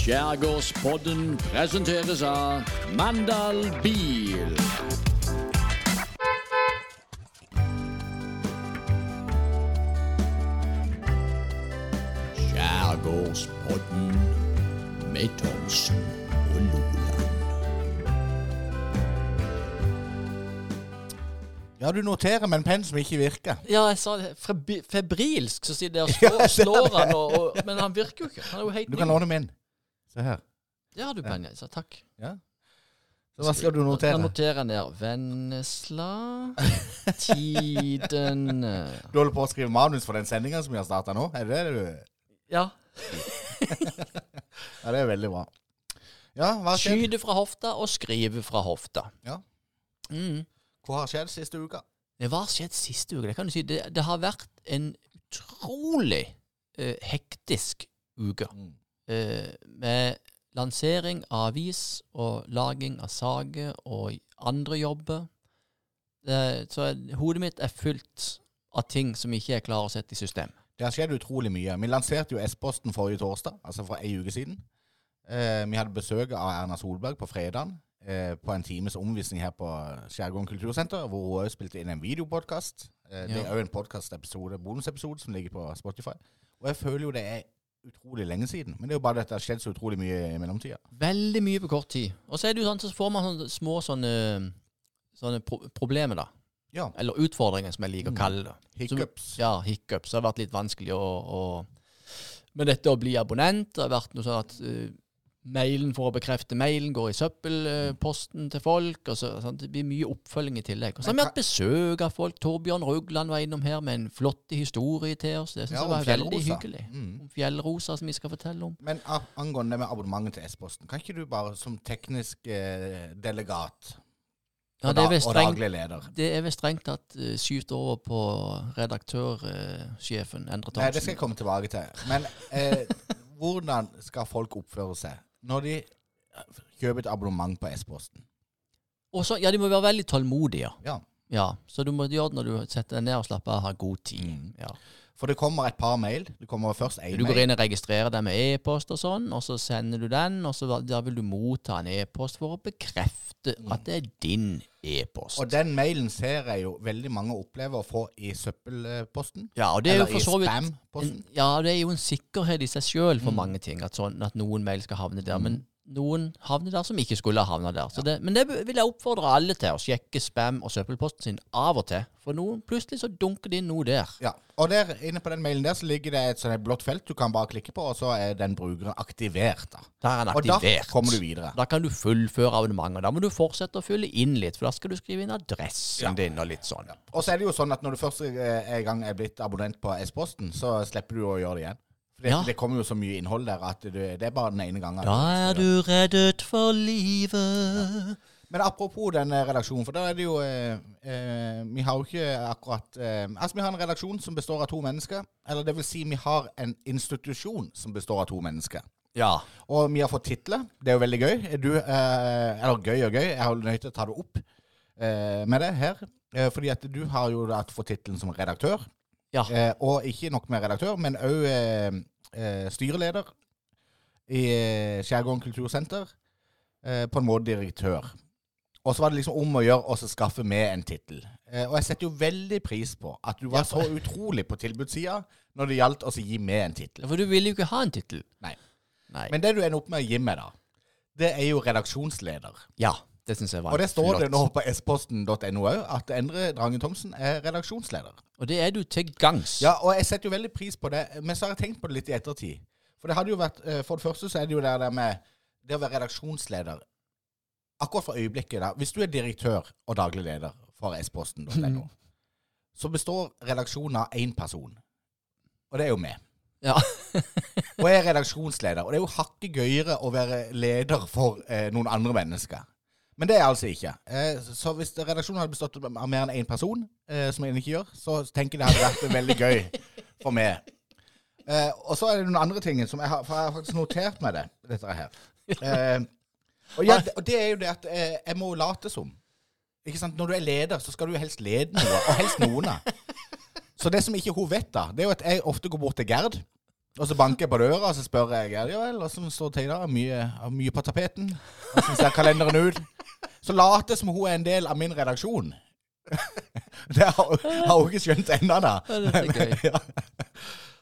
Skjærgårdspodden presenteres av Mandal Bil. Skjærgårdspodden med Thomsen og Loland. Ja, du noterer med en penn som ikke virker. Ja, jeg sa det. Febrilsk så sier det. og slår, slår han, og, og, men han virker jo ikke. Han er jo helt Du kan låne min. Se her. Det har du Benjaisa. Takk. Ja. Så hva skal du notere? Jeg noterer ned Vennesla Tiden Du holder på å skrive manus for den sendinga som vi har starta nå? Er det det du Ja. Ja, det er veldig bra. Ja, hva har skjedd? Skyte fra hofta og skrive fra hofta. Ja. Mm. Hva har skjedd siste uka? Det har skjedd siste uke? Det kan du si. Det, det har vært en utrolig eh, hektisk uke. Mm. Eh, med lansering av avis og laging av saker og andre jobber. Så hodet mitt er fullt av ting som ikke er klare å sette i system. Det har skjedd utrolig mye. Vi lanserte jo S-posten forrige torsdag, altså for ei uke siden. Eh, vi hadde besøk av Erna Solberg på fredagen eh, på en times omvisning her på Skjærgården kultursenter, hvor hun også spilte inn en videopodkast. Det er òg en podkastepisode, bonusepisode, som ligger på Spotify. Og jeg føler jo det er utrolig lenge siden. Men det er jo bare at det har skjedd så utrolig mye i mellomtida. Veldig mye på kort tid. Og så er det jo sånn, så får man sånne små sånne, sånne pro problemer, da. Ja. Eller utfordringer, som jeg liker Mm. å kalle det. Hiccups. Ja, hiccups. Det har vært litt vanskelig å, å Med dette å bli abonnent. Det har vært noe sånn at eh, mailen for å bekrefte mailen går i søppelposten til folk. og så, sånn, Det blir mye oppfølging i tillegg. Og så har vi hatt besøk av folk. Torbjørn Rugland var innom her med en flott historie til oss. Det synes Ja, jeg var veldig hyggelig. Mm. Om fjellrosa, som vi skal fortelle om. Men angående det med abonnementet til S-posten, kan ikke du bare som teknisk eh, delegat Ja, det er vel strengt, det er vel strengt tatt uh, skyvd over på redaktørsjefen, Endre Nei, det skal jeg komme tilbake til. Men uh, hvordan skal folk oppføre seg når de kjøper et abonnement på S-posten? Ja, de må være veldig tålmodige. Ja. Ja, så du må gjøre det når du setter deg ned og slapper av har god tid. Mm. Ja. For det kommer et par mail. Det kommer først én Du går inn og registrerer deg med e-post og sånn, og så sender du den, og så da vil du motta en e-post for å bekrefte at det er din e-post. Og den mailen ser jeg jo veldig mange opplever å få i søppelposten. Ja, og det er jo for så vidt en, Ja, det er jo en sikkerhet i seg sjøl for Mm. mange ting, at, sånn, at noen mail skal havne der. Mm. Men noen havner der som ikke skulle ha havna der. Så det, men det vil jeg oppfordre alle til, å sjekke spam og søppelposten sin av og til. For noen, plutselig så dunker det inn noe der. Ja, og der inne på den mailen der så ligger det et sånt blått felt du kan bare klikke på, og så er den brukeren aktivert. da. Der er den aktivert. Og da kommer du videre. Da kan du fullføre abonnementet. Da må du fortsette å fylle inn litt, for da skal du skrive inn adressen Ja. din og litt sånn. Og så er det jo sånn at når du først en gang er blitt abonnent på S-posten, så slipper du å gjøre det igjen. For det, Ja. det kommer jo så mye innhold der at det, det er bare den ene gangen. Da er du reddet for livet. Men apropos den eh, redaksjonen, for da er det jo eh, eh, Vi har jo ikke akkurat eh, Altså, vi har en redaksjon som består av to mennesker. Eller det vil si, vi har en institusjon som består av to mennesker. Ja. Og vi har fått titler. Det er jo veldig gøy. Du, eh, eller gøy og gøy. Jeg har nødt til å ta det opp eh, med det her. Eh, fordi at du har jo da fått tittelen som redaktør. Ja. Eh, og ikke nok med redaktør, men òg eh, eh, styreleder i eh, Skjærgården kultursenter. Eh, på en måte direktør. Og så var det liksom om å gjøre å skaffe med en tittel. Eh, og jeg setter jo veldig pris på at du var Ja, så utrolig på tilbudssida når det gjaldt å gi med en tittel. For du ville jo ikke ha en tittel. Nei. Nei. Men det du ender opp med å gi med, da, det er jo redaksjonsleder. ja, det synes jeg var Og det står flott. det nå på sposten.no òg, at Endre Drangen Thomsen er redaksjonsleder. Og det er du til gangs. Ja, og jeg setter jo veldig pris på det, men så har jeg tenkt på det litt i ettertid. For det hadde jo vært eh, For det første så er det jo det der med det å være redaksjonsleder Akkurat for øyeblikket, da. Hvis du er direktør og daglig leder for sposten.no, så består redaksjonen av én person. Og det er jo meg. Ja. og jeg er redaksjonsleder. Og det er jo hakket gøyere å være leder for eh, noen andre mennesker. Men det er altså ikke. Eh, så hvis redaksjonen hadde bestått av mer enn én person, eh, som jeg ikke gjør, så tenker jeg det hadde vært veldig gøy for meg. Eh, og så er det noen andre ting som jeg har, for jeg har faktisk notert meg det, dette her. Og, ja, og det er jo det at jeg må late som. Ikke sant? Når du er leder, så skal du helst lede noe, og helst noen. Så det som ikke hun vet, da, det er jo at jeg ofte går bort til Gerd Og så banker jeg på døra, og så spør jeg ja vel, åssen står det til i dag? Mye, mye på tapeten? Åssen ser kalenderen ut? Så later som hun er en del av min redaksjon. Det har har hun ikke skjønt ennå, da. Det er gøy. Ja,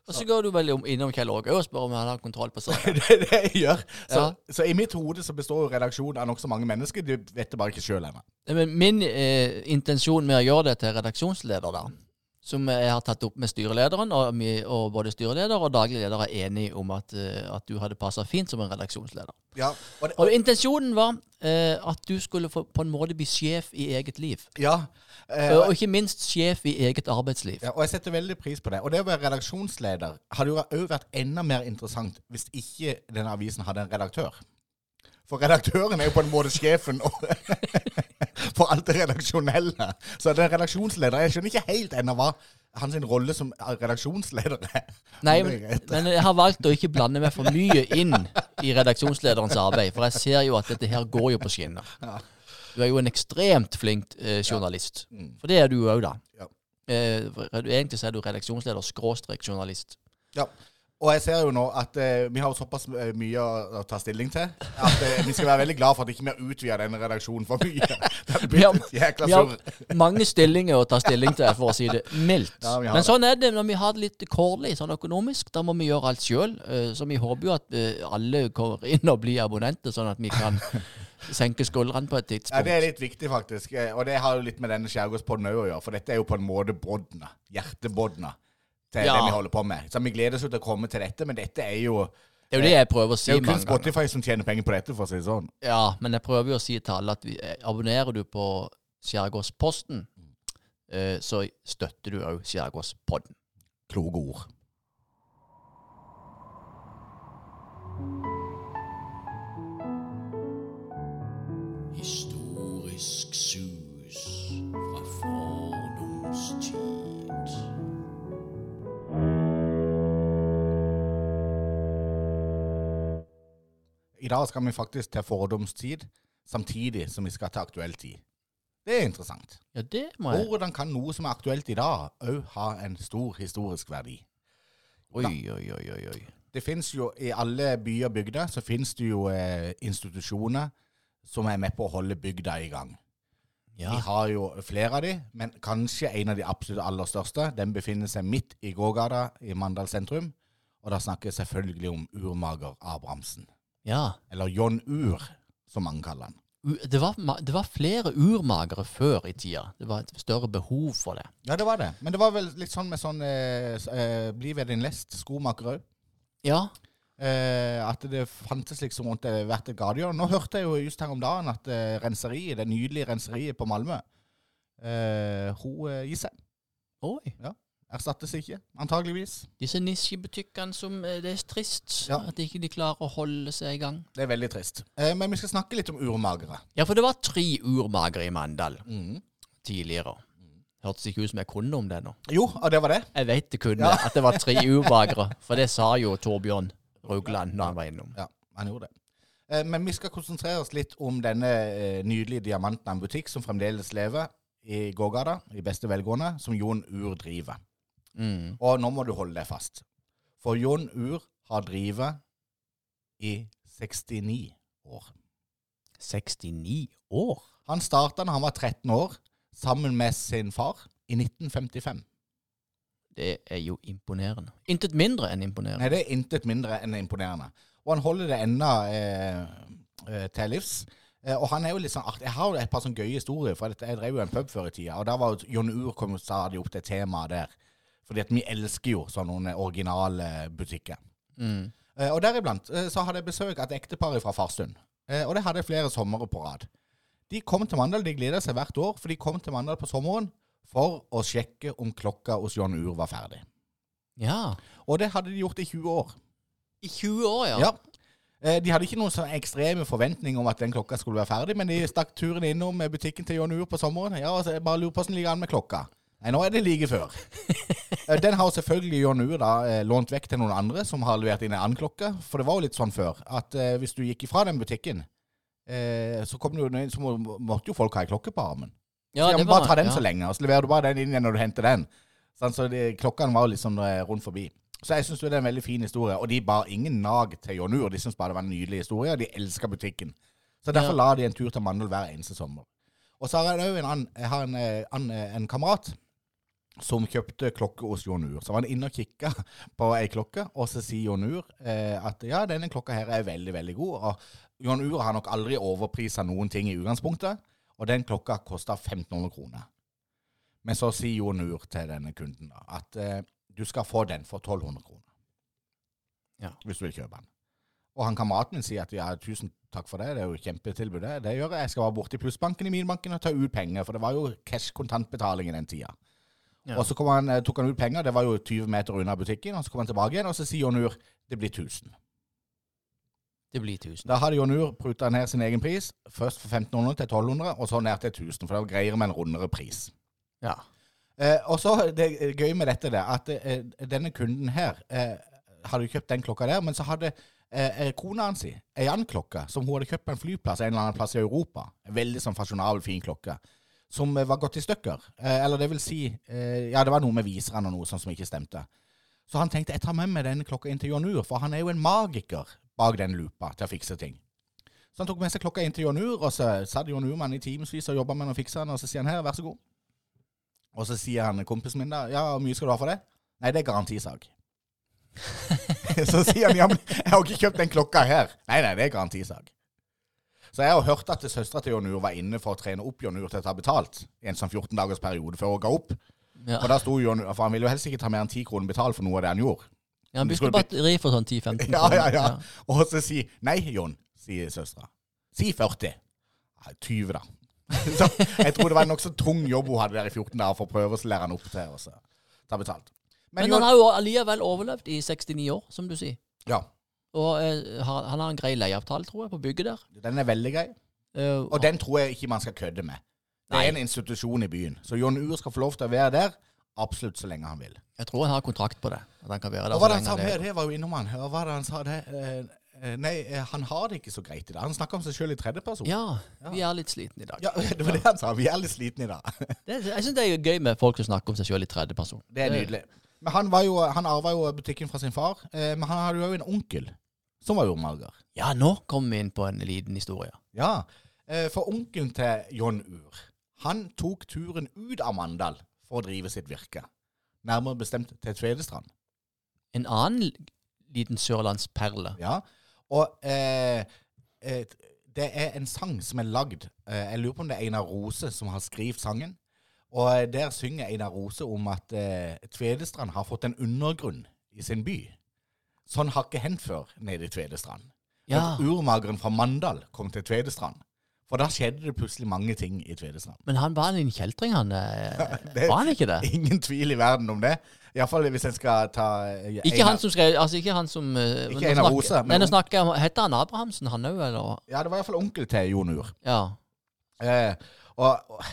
Og så går du vel innom Kjell Åge og spør om han har kontroll på saken. det er det jeg gjør. Så, Ja. så i mitt hode så består jo redaksjonen av nokså mange mennesker. De vet det bare ikke sjøl ennå. Men min eh, intensjon med å gjøre det til redaksjonsleder, da, som jeg har tatt opp med styrelederen, og, og både styreleder og daglig leder er enige om at, eh, at du hadde passa fint som en redaksjonsleder. Ja, og det, Og intensjonen var eh, at du skulle få, på en måte bli sjef i eget liv. ja, eh, Og ikke minst sjef i eget arbeidsliv. Ja, og jeg setter veldig pris på det. Og det å være redaksjonsleder hadde jo vært enda mer interessant hvis ikke denne avisen hadde en redaktør. For redaktøren er jo på en måte sjefen for alt det redaksjonelle. Så den redaksjonsleder Jeg skjønner ikke helt ennå hva hans rolle som redaksjonsleder er. Nei, men, jeg har valgt å ikke blande meg for mye inn i redaksjonslederens arbeid, for jeg ser jo at dette her går jo på skinner. Du er jo en ekstremt flink eh, journalist. Mm. For det er du òg, da. Ja. Eh, egentlig så er du redaksjonsleder skråstrek journalist. Ja. Og jeg ser jo nå at eh, vi har såpass eh, mye å, å ta stilling til at eh, vi skal være veldig glad for at ikke vi har utvida denne redaksjonen for mye. Det Vi har- Vi har mange stillinger å ta stilling til, for å si det mildt. Ja, Men det. sånn er det når vi har det litt kårlig sånn økonomisk. Da må vi gjøre alt sjøl. Så vi håper jo at eh, alle kommer inn og blir abonnenter, sånn at vi kan senke skuldrene på et tidspunkt. Ja. Det er litt viktig, faktisk. Eh, Og det har jo litt med denne skjærgårdspodden òg å gjøre. For dette er jo på en måte båndene. Hjertebåndene til Ja. det vi holder på med. Så vi gleder oss jo til å komme til dette, men dette er jo Det er jo det jeg prøver å si Det er jo kun. Spotify som tjener penger på dette, for å si det sånn. Ja, men jeg prøver jo å si til alle at vi, eh, abonnerer du på Skjærgårdsposten, eh, så støtter du òg Skjærgårdspodden. Kloke ord. Historisk sus fra fordums tid. I dag skal vi faktisk til fordomstid, samtidig som vi skal til aktuell tid. Det er interessant. Ja, det må jeg Hvordan kan noe som er aktuelt i dag, òg ha en stor historisk verdi? Oi, oi, oi, oi. oi. Det finnes jo I alle byer og bygder så finnes det jo eh, institusjoner som er med på å holde bygda i gang. Ja. Vi har jo flere av de, men kanskje en av de absolutt aller største. Den befinner seg midt i gågata i Mandal sentrum. Og da snakker jeg selvfølgelig om urmager Abrahamsen. Ja. Eller John Ur, som mange kaller han. Det var, det var flere urmagere før i tida. Det var et større behov for det. Ja, det var det. Men det var vel litt sånn med sånn eh, eh, Bli ved din lest, skomaker òg. Ja. Eh, at det fantes liksom rundt det hvert et gatehjørne. Nå hørte jeg jo just her om dagen at eh, renseriet, det nydelige renseriet på Malmö, eh, hun eh, gir seg. Oi. Erstattes ikke, antageligvis. Disse nisjebutikkene som eh, Det er trist Ja. at ikke de klarer å holde seg i gang. Det er veldig trist. Eh, men vi skal snakke litt om urmagere. Ja, for det var tre urmagere i Mandal Mm. tidligere. Hørtes ikke ut som jeg kunne om det nå. Jo, og det var det. Jeg vet det kunne, Ja. at det var tre urmagere. For det sa jo Torbjørn Rugland når han var innom. Ja, han gjorde det. Eh, men vi skal konsentrere oss litt om denne eh, nydelige diamanten butikk som fremdeles lever i gågata, i beste velgående, som Jon Ur driver. Mm. Og nå må du holde deg fast. For Jon Ur har drevet i 69 år. 69 år? Han starta da han var 13 år, sammen med sin far, i 1955. Det er jo imponerende. Intet mindre enn imponerende. Nei, det er intet mindre enn imponerende. Og han holder det ennå eh, eh, til livs. Eh, og han er jo litt sånn artig. Jeg har jo et par sånne gøye historier, for jeg drev jo en pub før i tida, og da var jo Jon Ur kom stadig opp til temaet der. Fordi at vi elsker jo sånne originale butikker. Mm. Eh, og deriblant eh, så hadde jeg besøk av et ektepar fra Farsund. Eh, og det hadde jeg flere somre på rad. De kom til Mandal, de gleda seg hvert år, for de kom til Mandal på sommeren for å sjekke om klokka hos Jon Ur var ferdig. Ja. Og det hadde de gjort i 20 år. I 20 år, ja. Ja. Eh, De hadde ikke noen sånne ekstreme forventninger om at den klokka skulle være ferdig, men de stakk turen innom butikken til Jon Ur på sommeren. Ja, og så jeg bare lurer på hvordan ligger an med klokka. Nei, nå er det like før. Eh, Den har selvfølgelig John Ur da eh, lånt vekk til noen andre som har levert inn en annen klokke. For det var jo litt sånn før at eh, hvis du gikk ifra den butikken, eh, så, kom du, inn, så må, måtte jo folk ha ei klokke på armen. Ja, så jeg må bare ta den ja. så lenge, og så leverer du bare den inn igjen når du henter den. Sånn, så de, klokkene var liksom rundt forbi. Så jeg syns det er en veldig fin historie. Og de bar ingen nag til John Ur. De syntes bare det var en nydelig historie, og de elska butikken. Så derfor Ja. la de en tur til Mandal hver eneste sommer. Og så har jeg òg en, annen- jeg har en, eh, en kamerat som kjøpte klokke hos Jon Ur. Så var han inne og kikka på ei klokke, og så sier Jon Ur eh, at ja, denne klokka her er veldig, veldig god. Og Jon Ur har nok aldri overprisa noen ting i utgangspunktet, og den klokka kosta 1500 kroner. Men så sier Jon Ur til denne kunden da, at eh, du skal få den for 1200 kroner. Ja. Hvis du vil kjøpe den. Og han kameraten min sier at ja, tusen takk for det, det er jo kjempetilbud. Det, det gjør jeg. Jeg skal være borte i plussbanken i min banken og ta ut penger, for det var jo cash kontantbetaling i den tida. Ja. Og så kom han, eh, tok han ut penger, det var jo 20 meter unna butikken, og så kom han tilbake igjen, og så sier Jon Ur det blir 1000. Det blir 1000. Da hadde Jon Ur pruta ned sin egen pris, først fra 1500 til 1200, og så ned til 1000, for det var greiere med en rundere pris. Ja. Eh, og så det gøy med dette det, at eh, denne kunden her eh, hadde kjøpt den klokka der, men så hadde eh, eh, kona hans ei annen klokke som hun hadde kjøpt på en flyplass en eller annen plass i Europa. En veldig sånn fasjonabel, fin klokke. Som eh, var gått i stykker. Eh, eller det vil si eh, Ja, det var noe med viseren og noe sånt som ikke stemte. Så han tenkte jeg tar med meg denne klokka inn til Jon Ur, for han er jo en magiker bak den lupa til å fikse ting. Så han tok med seg klokka inn til Jon Ur, og så satt Jon Ur med i timevis og jobba med den og fiksa den, og så sier han her, vær så god. Og så sier han kompisen min da, ja, hvor mye skal du ha for det? Nei, det er garantisak. så sier han, ja, men jeg har ikke kjøpt den klokka her. Nei, nei, det er garantisak. Så jeg har hørt at søstera til Jon Ur var inne for å trene opp Jon Ur til å ta betalt i en sånn 14 dagers periode før hun ga opp. Ja. Og da sto Jon Ur, for han ville jo helst ikke ta mer enn 10 kroner betalt for noe av det han gjorde. Ja, han bytter batteri for sånn 10-15 kroner. Ja, ja, ja. Og så si Nei, Jon, sier søstera. Si 40. Ja, 20, da. Så jeg tror det var en nokså tung jobb hun hadde der i 14 dager for å prøve å lære han opp til å ta betalt. Men, Men han har jo allikevel overlevd i 69 år, som du sier. Ja, Og eh, har, han har en grei leieavtale, tror jeg, på bygget der. den er veldig grei. Eh, Og den tror jeg ikke man skal kødde med. Det Nei. er en institusjon i byen. Så Jon Ur skal få lov til å være der absolutt så lenge han vil. Jeg tror han har kontrakt på det. At han kan være der Og hva så det han lenge sa han med lever. det, var jo innom han. Hva det han sa det? Eh, eh, nei, eh, han har det ikke så greit i dag. Han snakker om seg sjøl i tredjeperson. Ja, Ja. vi er litt slitne i dag. Ja, det var det han sa. Vi er litt slitne i dag. Det, jeg syns det er gøy med folk som snakker om seg sjøl i tredjeperson. Det er nydelig. Men han, var jo, han arva jo butikken fra sin far. Eh, men han hadde jo en onkel som var jordmager. Ja, nå kommer vi inn på en liten historie. Ja, eh, for onkelen til John Ur, han tok turen ut av Mandal for å drive sitt virke. Nærmere bestemt til Tvedestrand. En annen liten sørlandsperle. Ja, og eh, eh, det er en sang som er lagd. Eh, jeg lurer på om det er Einar Rose som har skrevet sangen. Og eh, der synger Einar Rose om at eh, Tvedestrand har fått en undergrunn i sin by. Sånn har ikke hendt før nede i Tvedestrand. Ja, At urmageren fra Mandal kom til Tvedestrand. For da skjedde det plutselig mange ting i Tvedestrand. men han var en kjeltring, han. eh, Det- Var han ikke det? Ingen tvil i verden om det. Iallfall hvis en skal ta eh, Ikke han som skrev Altså, ikke han som Ikke Einar Rose, men om- snakker jeg Heter han Abrahamsen, han òg, eller? Ja, det var iallfall onkel til Jon Ur. Ja. Eh, og, og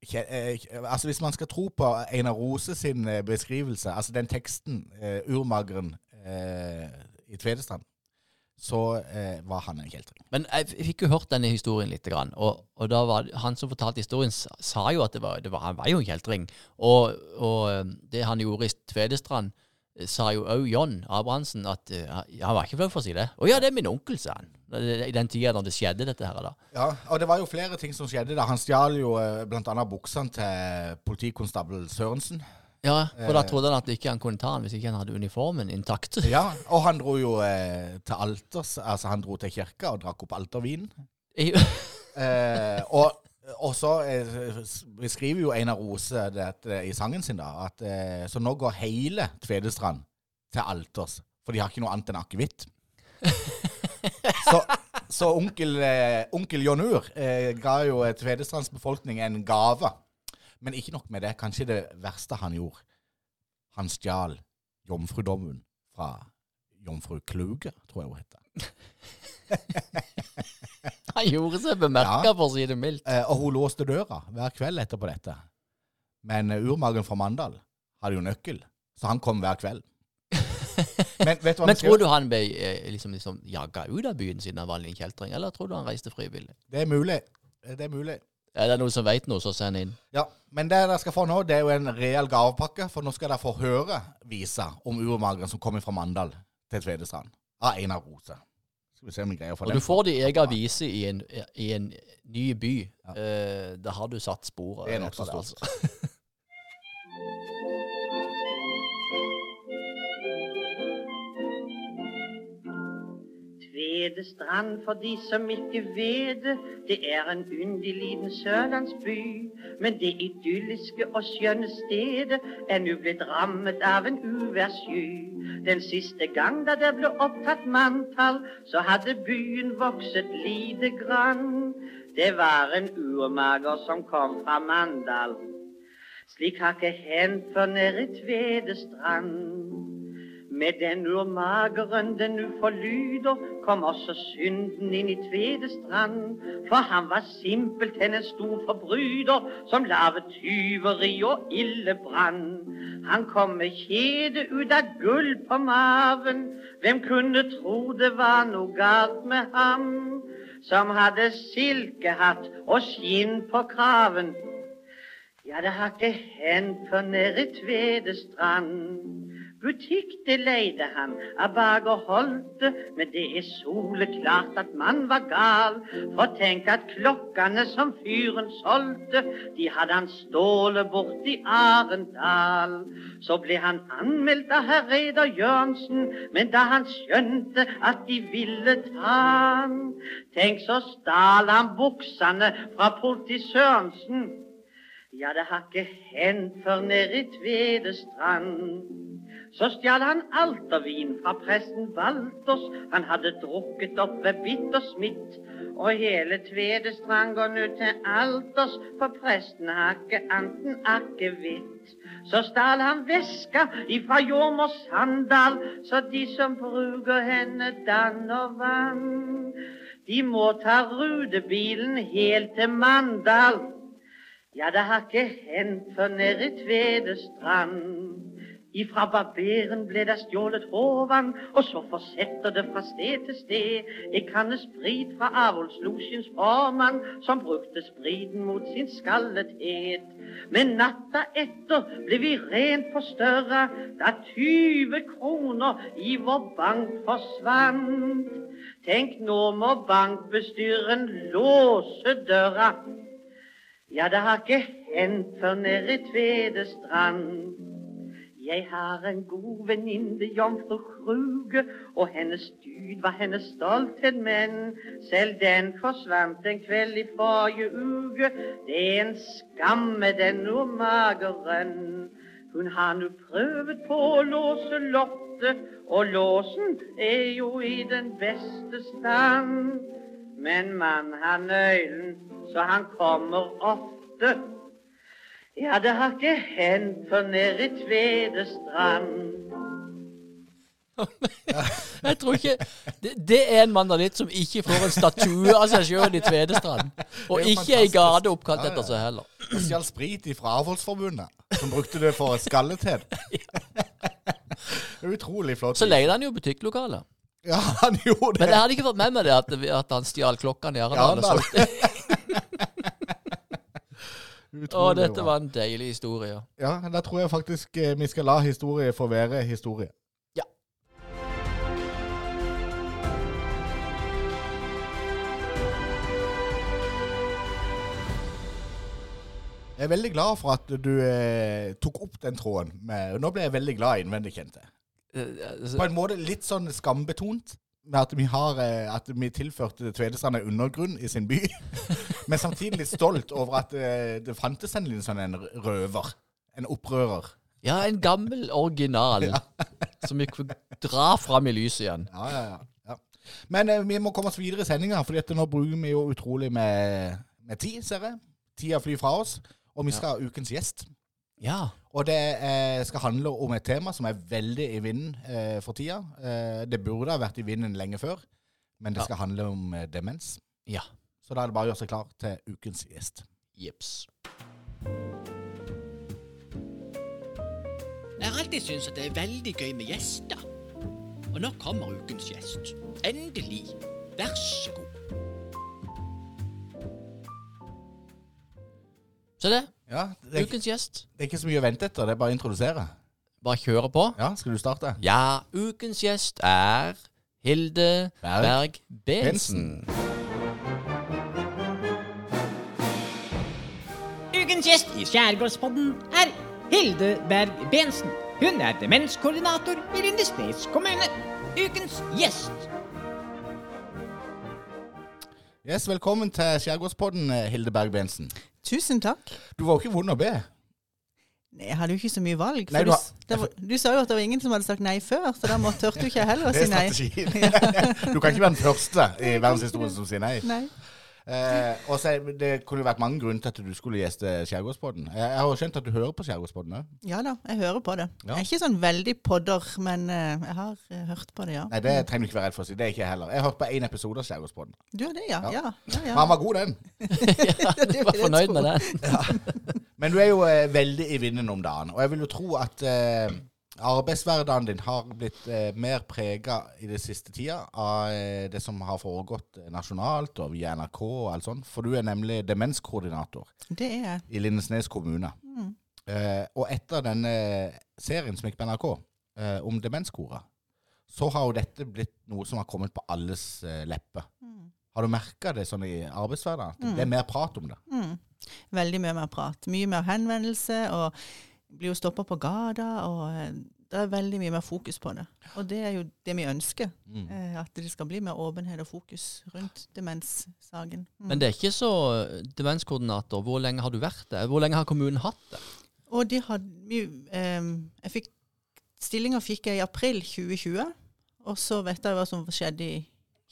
altså Hvis man skal tro på Einar Rose sin eh, beskrivelse, altså den teksten, uh, urmageren uh, i Tvedestrand, så uh, var han en kjeltring. Men jeg fikk jo hørt denne historien litt, og, og da var han som fortalte historien, sa, jo at det var, det var, han var jo en kjeltring. Og, og eh, det han gjorde i Tvedestrand, eh, sa jo òg John Abrahamsen at uh, han var ikke flau for å si det. 'Å ja, det er min onkel', sa han. I den tida da det skjedde, dette her. da. Ja, og det var jo flere ting som skjedde da. Han stjal jo eh, blant annet buksene til politikonstabel Sørensen. Ja, For da Eh. trodde han at ikke han kunne ta han hvis ikke han hadde uniformen intakt. Ja, og han dro jo eh, til alters, altså han dro til kirka og drakk opp altervinen. Eh, og, og så eh, beskriver jo Einar Rose dette i sangen sin, da, at eh, så nå går hele Tvedestrand til alters, for de har ikke noe annet enn akevitt. så så onkel, eh, onkel John Ur eh, ga jo eh, Tvedestrands befolkning en gave. Men ikke nok med det. Kanskje det verste han gjorde. Han stjal jomfrudommen fra jomfru Kluge, tror jeg hun heter. Han gjorde seg bemerka, for å si det mildt. Eh, og hun låste døra hver kveld etterpå dette. Men eh, urmagen fra Mandal hadde jo nøkkel, så han kom hver kveld. Men vet du hva Men tror du han ble eh, liksom, liksom jaga ut av byen siden han var en kjeltring, eller tror du han reiste frivillig? Det er mulig. Eh, Det er mulig. Er det noen som veit noe, så send inn. Ja, Men det dere skal få nå, det er jo en reell gavepakke. For nå skal dere få høre visa om urmageren som kommer fra Mandal til Tvedestrand. Av Einar Rose. Skal vi se om vi greier å få Og du får de egen avise i en, i en ny by. Ja. Eh, da har du satt sporet. Det er nokså etter stort. altså. Tvedestrand, for de som ikke vet det, det er en yndig liten sørlandsby. Men det idylliske og skjønne stedet er nå blitt rammet av en uværssky. Den siste gang da det ble opptatt manntall, så hadde byen vokset lite grann. Det var en urmager som kom fra Mandal. Slik har ikke hendt før nede i Tvedestrand. Med den urmageren den nu forlyder, kom også synden inn i Tvedestrand. For han var simpelthen en stor forbryter, som lavet tyveri og ille brann. Han kom med kjede ut av gull på maven. Hvem kunne tro det var noe galt med ham? Som hadde silkehatt og skinn på kraven. Ja, det har ikke hendt før nede i Tvedestrand. Butikk det leide han av Bager Holte, men det er soleklart at man var gal. For tenk at klokkene som fyren solgte, de hadde han stålet bort i Arendal. Så ble han anmeldt av herr Reidar Jørnsen, men da han skjønte at de ville ta han, tenk så stal han buksene fra politi Sørensen. Ja, det har ikke hendt før nede i Tvedestrand. Så stjal han altervin fra presten Walters. Han hadde drukket opp ved bitt og. Og hele Tvedestrand går nå til alters, for presten har ikke anten akevitt. Så stal han veska ifra jordmor Sandal, så de som bruker henne danner vann. De må ta rutebilen helt til Mandal. Ja, det har ikke hendt før nede i Tvedestrand. Ifra barberen ble det stjålet håvann, og så fortsetter det fra sted til sted. En kanne sprit fra avholdslosjens formann, som brukte spriten mot sin skallethet. Men natta etter ble vi rent forstørra, da 20 kroner i vår bank forsvant. Tenk, nå må bankbestyren låse døra. Ja, det har ikke hendt før nede i Tvedestrand. Jeg har en god venninne, jomfru Kruge, og hennes dyd var hennes stolthet, men selv den forsvant en kveld i forrige uke. Det er en skam med den mageren. Hun har nu prøvet på å låse loftet, og låsen er jo i den beste stand. Men mann har nøkkelen, så han kommer ofte. Ja, det har ikke hendt for nede i Tvedestrand. Jeg tror ikke Det, det er en mandalitt som ikke får en statue av seg sjøl i Tvedestrand. Og er ikke ei gate oppkalt etter seg heller. Jeg Stjal sprit fra Avholdsforbundet, som brukte det for er utrolig flott. Så leide han jo butikklokale. Ja, han gjorde det. Men jeg hadde ikke fått med meg det at, at han stjal klokka i Arendal. Ja. Å, dette var en deilig historie. Ja, da tror jeg faktisk eh, vi skal la historie få være historie. Ja. Jeg er veldig glad for at du eh, tok opp den tråden. Med, nå ble jeg veldig glad innvendig, kjente jeg. Eh, altså, På en måte litt sånn skambetont. Med at vi har eh, At vi tilførte Tvedestrand en undergrunn i sin by. Men samtidig litt stolt over at eh, det fantes en liten sånn en røver. En opprører. Ja, en gammel original som vi kunne dra fram i lyset igjen. Ja, ja, ja. ja. Men eh, vi må komme oss videre i sendinga, for nå bruker vi jo utrolig med, med tid, ser jeg. Tida flyr fra oss. Og vi skal ha ukens gjest. Ja. Og det eh, skal handle om et tema som er veldig i vinden eh, for tida. Eh, det burde ha vært i vinden lenge før, men det Ja. skal handle om eh, demens. Ja. Så da er det bare å gjøre seg klar til ukens gjest. Jips. Jeg har alltid syntes at det er veldig gøy med gjester. Og nå kommer ukens gjest. Endelig. Vær så god. Så det. Ja, det, er, Ukens gjest. det er ikke så mye å vente etter, det er bare å introdusere. Bare kjøre på. Ja, skal du starte? Ja, ukens gjest er Hilde Berg Berg Bensen. Ukens gjest i Skjærgårdspodden er Hilde Berg Bensen. Hun er demenskoordinator i Lindesnes kommune. Ukens gjest. Yes, Velkommen til Skjærgårdspodden, Hilde Berg-Bensen. Tusen takk. Du var jo ikke vond å be. Nei, Jeg hadde jo ikke så mye valg. For Nei, du du, har- s- det var, du sa jo at det var ingen som hadde sagt nei før, så da må, tørte du ikke heller å Det si er nei. strategien. Du kan ikke være den første i verdenshistorien som sier nei. nei. Eh, og så er- Det kunne jo vært mange grunner til at du skulle gjeste Skjærgårdspodden. Jeg, jeg har jo skjønt at du hører på Skjærgårdspodden òg. Ja da, jeg hører på det. Ja. Jeg er ikke sånn veldig podder, men eh, jeg har eh, hørt på det, ja. Nei, det trenger du ikke være redd for å si. Det er ikke jeg heller. Jeg har hørt på én episode av Skjærgårdspodden. Du er det, ja. Ja. Ja, ja, ja. Han var god, den. Ja, du var fornøyd med den? Men du er jo eh, veldig i vinden om dagen. Og jeg vil jo tro at eh, arbeidshverdagen din har blitt eh, mer prega i det siste tida av eh, det som har foregått nasjonalt og via NRK og alt sånt. For du er nemlig demenskoordinator Det er jeg. i Lindesnes kommune. Mm. Eh, og etter denne serien som gikk på NRK eh, om demenskoret, så har jo dette blitt noe som har kommet på alles eh, lepper. Mm. Har du merka det sånn i arbeidshverdagen? At det er mer prat om det? Mm. Veldig mye mer prat. Mye mer henvendelse, og blir jo stoppa på gata, og eh, det er veldig mye mer fokus på det. Og det er jo det vi ønsker. Mm. eh, At det skal bli mer åpenhet og fokus rundt demenssaken. Mm. Men det er ikke så demenskoordinator. Hvor lenge har du vært det? Hvor lenge har kommunen hatt det? Og de hadde ehm, jeg fikk, Stillinga fikk jeg i april 2020. Og så vet jeg hva som skjedde i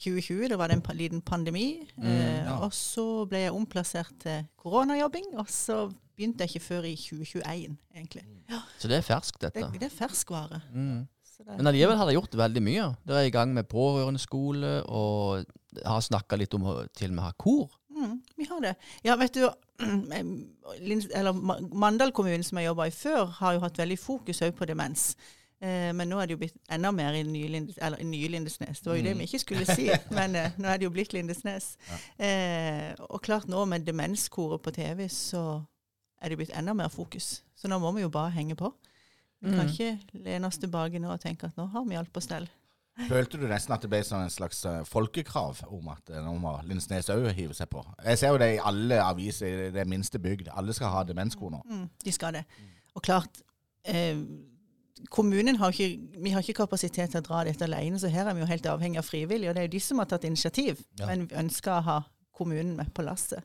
2020. Det var det en pa- liten pandemi. Mm, ja. Og så ble jeg omplassert til koronajobbing. Og så begynte jeg ikke før i 2021, egentlig. Ja, Så det er ferskt, dette. det er ferskvare. Mm. Men allikevel har dere gjort veldig mye. Dere er i gang med pårørendeskole, og har snakka litt om å til og med ha kor. mm, vi har det. Ja, vet du, eller Mandal kommune, som jeg jobba i før, har jo hatt veldig fokus òg på demens. Eh, men nå er det jo blitt enda mer i nye, Lindes, eller, i nye Lindesnes. Det var jo det vi ikke skulle si, men eh, nå er det jo blitt Lindesnes. Eh, og klart nå med demenskoret på TV, så er det blitt enda mer fokus. Så nå må vi jo bare henge på. Vi kan Mm. ikke lene oss tilbake nå og tenke at nå har vi alt på stell. Følte du nesten at det ble sånn en slags eh, folkekrav om at eh, nå må Lindesnes òg hive seg på? Jeg ser jo det i alle aviser i det minste bygd. Alle skal ha demenskor nå. Mm, de skal det. Og klart, eh, kommunen har ikke, vi har ikke kapasitet til å dra dette alene, så her er vi jo helt avhengig av frivillige. Og det er jo de som har tatt initiativ, Ja. men vi ønsker å ha kommunen med på lasset.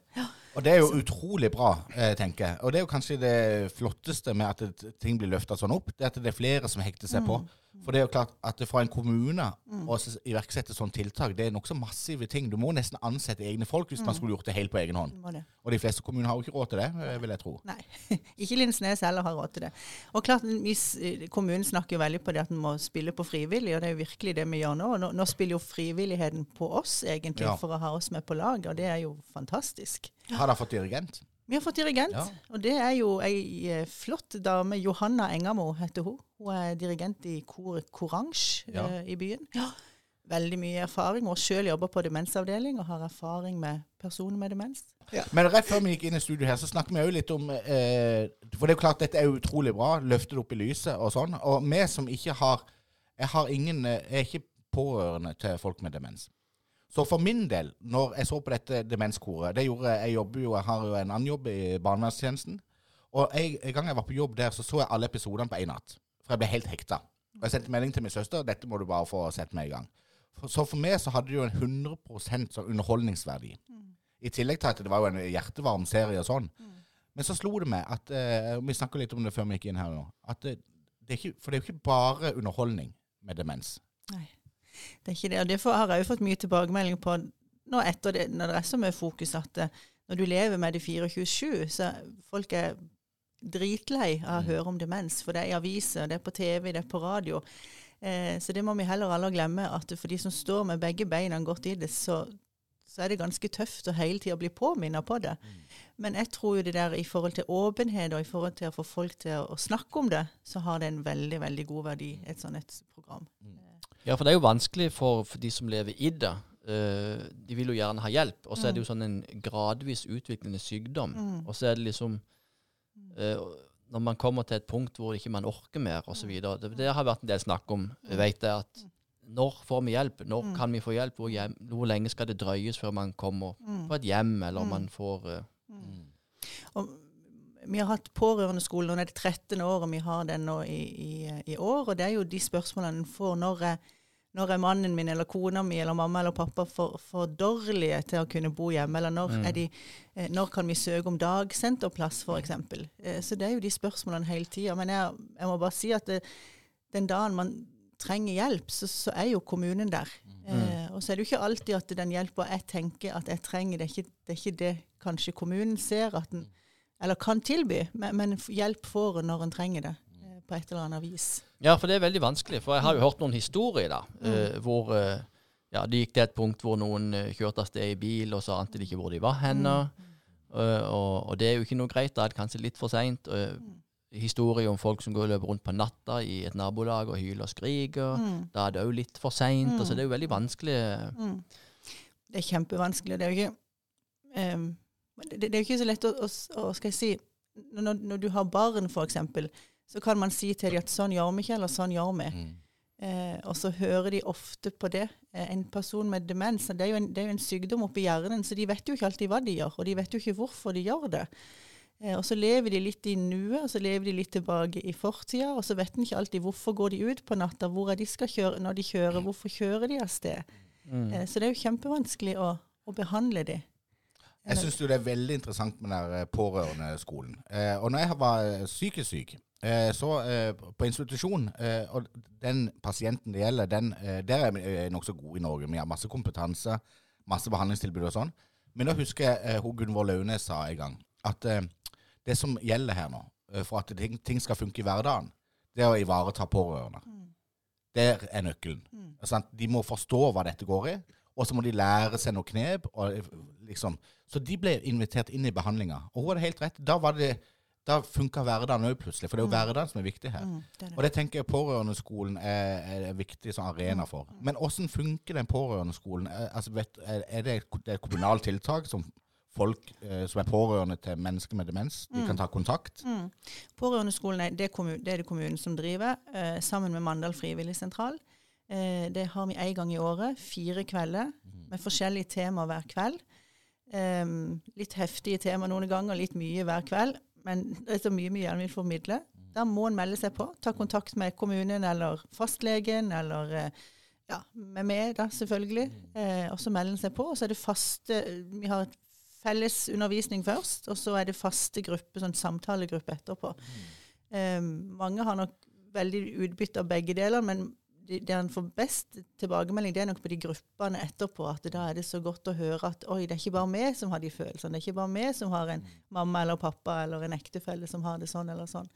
Og det er jo utrolig bra, eh, tenker jeg. Og det er jo kanskje det flotteste med at ting blir løfta sånn opp, det er at det er flere som hekter seg på. For det er jo klart at fra en kommune å iverksette sånne tiltak, det er nokså massive ting. Du må nesten ansette egne folk hvis man skulle gjort det helt på egen hånd. Og de fleste kommuner har jo ikke råd til det, eh, vil jeg tro. Nei, ikke Lindsnes heller har råd til det. Og klart, Kommunen snakker jo veldig på det at en må spille på frivillig, og det er jo virkelig det vi gjør nå. Nå, nå spiller jo frivilligheten på oss, egentlig, Ja. for å ha oss med på laget, og det er jo fantastisk. Har dere fått dirigent? Vi har fått dirigent, Ja. og det er jo ei eh, flott dame. Johanna Engamo heter hun. Hun er dirigent i koret Corange Ja. uh, i byen. Veldig mye erfaring. Og sjøl jobber på demensavdeling og har erfaring med personer med demens. Men rett før vi gikk inn i studio her, så snakket vi jo litt om eh, For det er jo klart dette er utrolig bra. Løftet opp i lyset og sånn. Og vi som ikke har Jeg har ingen eh, Jeg er ikke pårørende til folk med demens. Så for min del, når jeg så på dette demenskoret det gjorde, Jeg jobber jo, jeg har jo en annen jobb i barnevernstjenesten. Og jeg, en gang jeg var på jobb der, så så jeg alle episodene på én natt. For jeg ble helt hekta. Og jeg sendte melding til min søster dette må du bare få sett med i gang. For, så for meg så hadde det jo en 100% sånn underholdningsverdi. I tillegg til at det var jo en hjertevarm serie og sånn. Men så slo det meg at uh, Vi snakka litt om det før vi gikk inn her nå. At det, det er ikke, for det er jo ikke bare underholdning med demens. Nei, det er ikke det. Og derfor har jeg jo fått mye tilbakemelding på nå etter det, når det er så mye fokus at eh, når du lever med det 24-7, så folk er dritlei av å høre om demens. For det er i aviser, det er på TV, det er på radio. Eh, så det må vi heller aldri glemme, at for de som står med begge beina godt i det, så, så er det ganske tøft å hele tida bli påminnet på det. Men jeg tror jo det der i forhold til åpenhet og i forhold til å få folk til å, snakke om det, så har det en veldig, veldig god verdi, et sånt et program. Ja, for det er jo vanskelig for, for de som lever i det. Uh, de vil jo gjerne ha hjelp, og så er det jo sånn en gradvis utviklende sykdom. Og så er det liksom eh, Når man kommer til et punkt hvor ikke man orker mer, osv. Det, det har vært en del snakk om. Jeg vet det at når får vi hjelp? Når kan vi få hjelp? Hvor, hjem, hvor lenge skal det drøyes før man kommer på et hjem, eller man får mm. Og vi har hatt pårørendeskolen, og det er det 13. året vi har den nå i, i, i år. Og det er jo de spørsmålene en får når er, når er mannen min eller kona mi eller mamma eller pappa for, for dårlige til å kunne bo hjemme? Eller når, er de, eh, når kan vi søke om dagsenterplass, f.eks.? Eh, Så det er jo de spørsmålene hele tida. Men jeg, jeg må bare si at det, den dagen man trenger hjelp, så, så er jo kommunen der. Eh, og så er det jo ikke alltid at den hjelpa jeg tenker at jeg trenger, det er ikke det, er ikke det kanskje kommunen ser at den, eller kan tilby, men, men hjelp får en når en trenger det, eh, på et eller annet vis. Ja, for det er veldig vanskelig. For jeg har jo hørt noen historier da, mm. hvor eh, ja, det gikk til et punkt hvor noen eh, kjørte av sted i bil, og så ante de ikke hvor de var henne. Mm. og, og det er jo ikke noe greit. Da er det kanskje litt for seint. historier om folk som går og løper rundt på natta i et nabolag og hyler og skriker. Da er det òg litt for seint. Altså, det er jo veldig vanskelig. Det er kjempevanskelig. Det er jo ikke, um, det, det er jo ikke så lett å, å, å skal jeg si, når, når du har barn, eksempel, så kan man si til dem at sånn gjør vi ikke, eller sånn gjør vi. Eh, og så hører de ofte på det. Eh, en person med demens, det er, jo en, det er jo en sykdom oppi hjernen, så de vet jo ikke alltid hva de gjør, og de vet jo ikke hvorfor de gjør det. Eh, og så lever de litt i nuet, og så lever de litt tilbake i fortida, og så vet en ikke alltid hvorfor går de ut på natta, hvor er de skal kjøre når de kjører, hvorfor kjører de av sted. Eh, så det er jo kjempevanskelig å, å behandle de. Jeg syns det er veldig interessant med den eh, pårørendeskolen. Eh, og når jeg var eh, psykisk syk, så eh, på institusjon eh, Og den pasienten det gjelder, den, eh, der er vi eh, nokså gode i Norge. Vi har masse kompetanse, masse behandlingstilbud og sånn. Men da husker jeg eh, hun Gunvor Launes sa en gang at eh, det som gjelder her nå, eh, for at ting, ting skal funke i hverdagen, det er å ivareta pårørende. Det er nøkkelen. Sant? De må forstå hva dette går i, og så må de lære seg noe knep. Og liksom. Så de ble invitert inn i behandlinga. Og hun hadde helt rett. Da, var det, da funker hverdagen òg plutselig, for det er jo hverdagen som er viktig her. Mm, det er det. Og det tenker jeg pårørendeskolen er, er en viktig sånn arena for. Men åssen funker den pårørendeskolen? Er, altså, vet, er det, et- et kommunalt tiltak som folk eh, som er pårørende til mennesker med demens, de kan ta kontakt? Mm. Pårørendeskolen er det, det er det kommunen som driver, eh, sammen med Mandal frivilligsentral. Eh, det har vi én gang i året, fire kvelder, med forskjellige temaer hver kveld. Eh, litt heftige temaer noen ganger, litt mye hver kveld. Men det er så mye vi gjerne vil formidle. Da må en melde seg på. Ta kontakt med kommunen eller fastlegen eller eh, ja, med meg, da, selvfølgelig. Eh, og så melde en seg på. Og så er det faste Vi har et felles undervisning først, og så er det faste gruppe, sånn samtalegruppe etterpå. Eh, mange har nok veldig utbytte av begge deler, men de- det en får best tilbakemelding, det er nok på de gruppene etterpå. At da er det så godt å høre at oi, det er ikke bare vi som har de følelsene. Det er ikke bare vi som har en mamma eller pappa eller en ektefelle som har det sånn eller sånn.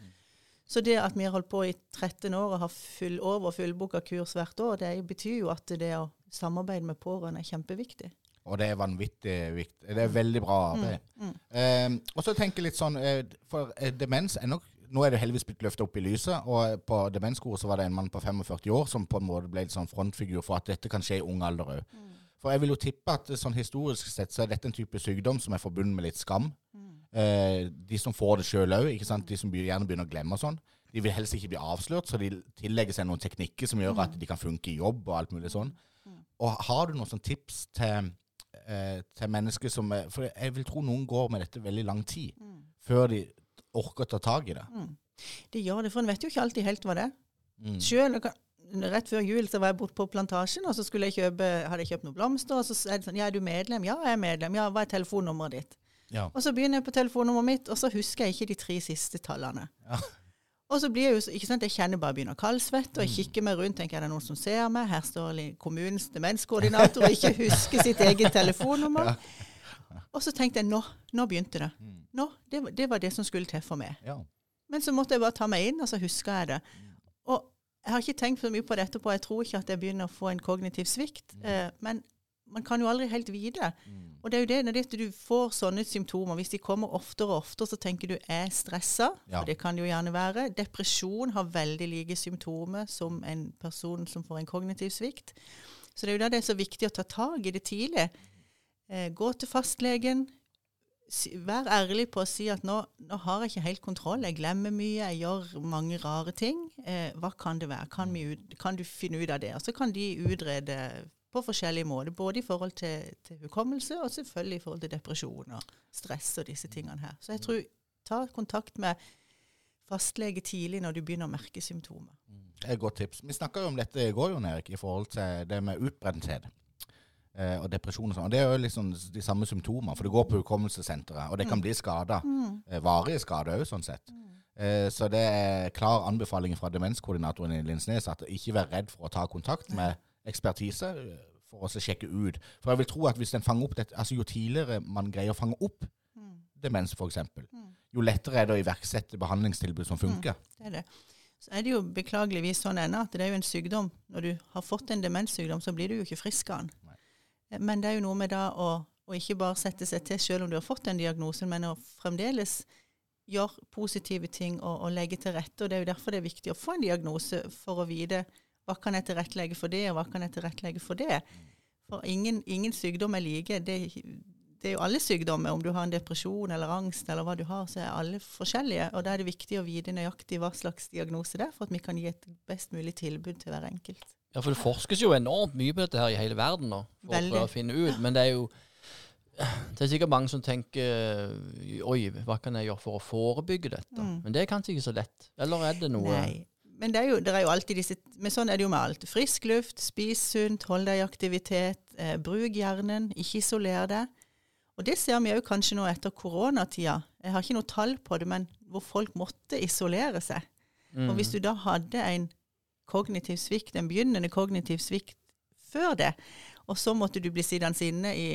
Så det at vi har holdt på i 13 år og har full over fullbooka kurs hvert år, det betyr jo at det å samarbeide med pårørende er kjempeviktig. Og det er vanvittig viktig. Det er veldig bra arbeid. Eh, og så tenker jeg litt sånn, eh, for eh, demens er nok Nå er det heldigvis blitt løfta opp i lyset, og på demenskoret så var det en mann på 45 år som på en måte ble en sånn frontfigur for at dette kan skje i ung alder òg. For jeg vil jo tippe at sånn historisk sett så er dette en type sykdom som er forbundet med litt skam. Eh, de som får det sjøl òg, de som gjerne begynner å glemme og sånn, de vil helst ikke bli avslørt, så de tillegger seg noen teknikker som gjør at de kan funke i jobb og alt mulig sånn. Og har du noen sånne tips til, eh, til mennesker som For jeg vil tro noen går med dette veldig lang tid før de orker å ta tak i det. Det gjør det, for en vet jo ikke alltid helt hva det er. Mm. Selv, rett før jul så var jeg borte på plantasjen, og så skulle jeg kjøpe, hadde jeg kjøpt noen blomster, og så er det sånn, ja, er du medlem? Ja, jeg er medlem. Ja, hva er telefonnummeret ditt? Ja. Og så begynner jeg på telefonnummeret mitt, og så husker jeg ikke de tre siste tallene. Ja. Og så blir jeg jo, ikke sant, jeg kjenner bare begynner kaldsvette, og jeg kikker meg rundt, tenker, er det noen som ser meg? Her står kommunens demenskoordinator og ikke husker sitt eget telefonnummer. Og så tenkte jeg, nå, nå begynte det. Nå, det, det var det som skulle til for meg. Ja. Men så måtte jeg bare ta meg inn, og så huska jeg det. Og jeg har ikke tenkt så mye på det etterpå. Jeg tror ikke at jeg begynner å få en kognitiv svikt. Eh, men man kan jo aldri helt vite. Og det er jo det, når det, du får sånne symptomer, hvis de kommer oftere og oftere, så tenker du er stressa. Ja. og det kan det jo gjerne være. Depresjon har veldig like symptomer som en person som får en kognitiv svikt. Så det er jo da det er så viktig å ta tak i det tidlig. Eh, gå til fastlegen. Si, vær ærlig på å si at nå, nå har jeg ikke helt kontroll. Jeg glemmer mye, jeg gjør mange rare ting. Eh, hva kan det være? Kan, ut, kan du finne ut av det? Og så kan de utrede på forskjellige måter. Både i forhold til, til hukommelse og selvfølgelig i forhold til depresjon og stress og disse tingene her. Så jeg tror ta kontakt med fastlege tidlig når du begynner å merke symptomer. Det er et godt tips. Vi snakka jo om dette i går, Jon Erik, i forhold til det med utbrenthet og depresjon og sånn. Og Det er jo liksom de samme symptomene, for det går på hukommelsessenteret, og det kan bli skader. Eh, varige skader òg, sånn sett. Eh, så det er klar anbefaling fra demenskoordinatoren i Linsnes at ikke vær redd for å ta kontakt med ekspertise eh, for å sjekke ut. For jeg vil tro at hvis en fanger opp dette, altså jo tidligere man greier å fange opp demens, f.eks., jo lettere er det å iverksette behandlingstilbud som funker. Det er det. Så er det jo beklageligvis sånn ennå at det er jo en sykdom. Når du har fått en demenssykdom, så blir du jo ikke frisk av den. Men det er jo noe med da å, å ikke bare sette seg til selv om du har fått den diagnosen, men å fremdeles gjøre positive ting og, og legge til rette. Og det er jo derfor det er viktig å få en diagnose, for å vite hva kan jeg tilrettelegge for det, og hva kan jeg tilrettelegge for det. For ingen, ingen sykdom er like. Det, det er jo alle sykdommer. Om du har en depresjon eller angst eller hva du har, så er alle forskjellige. Og da er det viktig å vite nøyaktig hva slags diagnose det er, for at vi kan gi et best mulig tilbud til hver enkelt. Ja, for det forskes jo enormt mye på dette her i hele verden nå, for Veldig. å prøve å finne ut. Men det er jo det er sikkert mange som tenker Oi, hva kan jeg gjøre for å forebygge dette? Mm. Men det er kanskje ikke så lett. Eller er det noe Nei. Men det er, jo, det er jo alltid disse Men sånn er det jo med alt. Frisk luft, spis sunt, hold deg i aktivitet, eh, bruk hjernen, ikke isoler deg. Og det ser vi òg kanskje nå etter koronatida. Jeg har ikke noe tall på det, men hvor folk måtte isolere seg. Mm. Og hvis du da hadde en kognitiv svikt, en begynnende kognitiv svikt før det, og så måtte du bli sittende inne i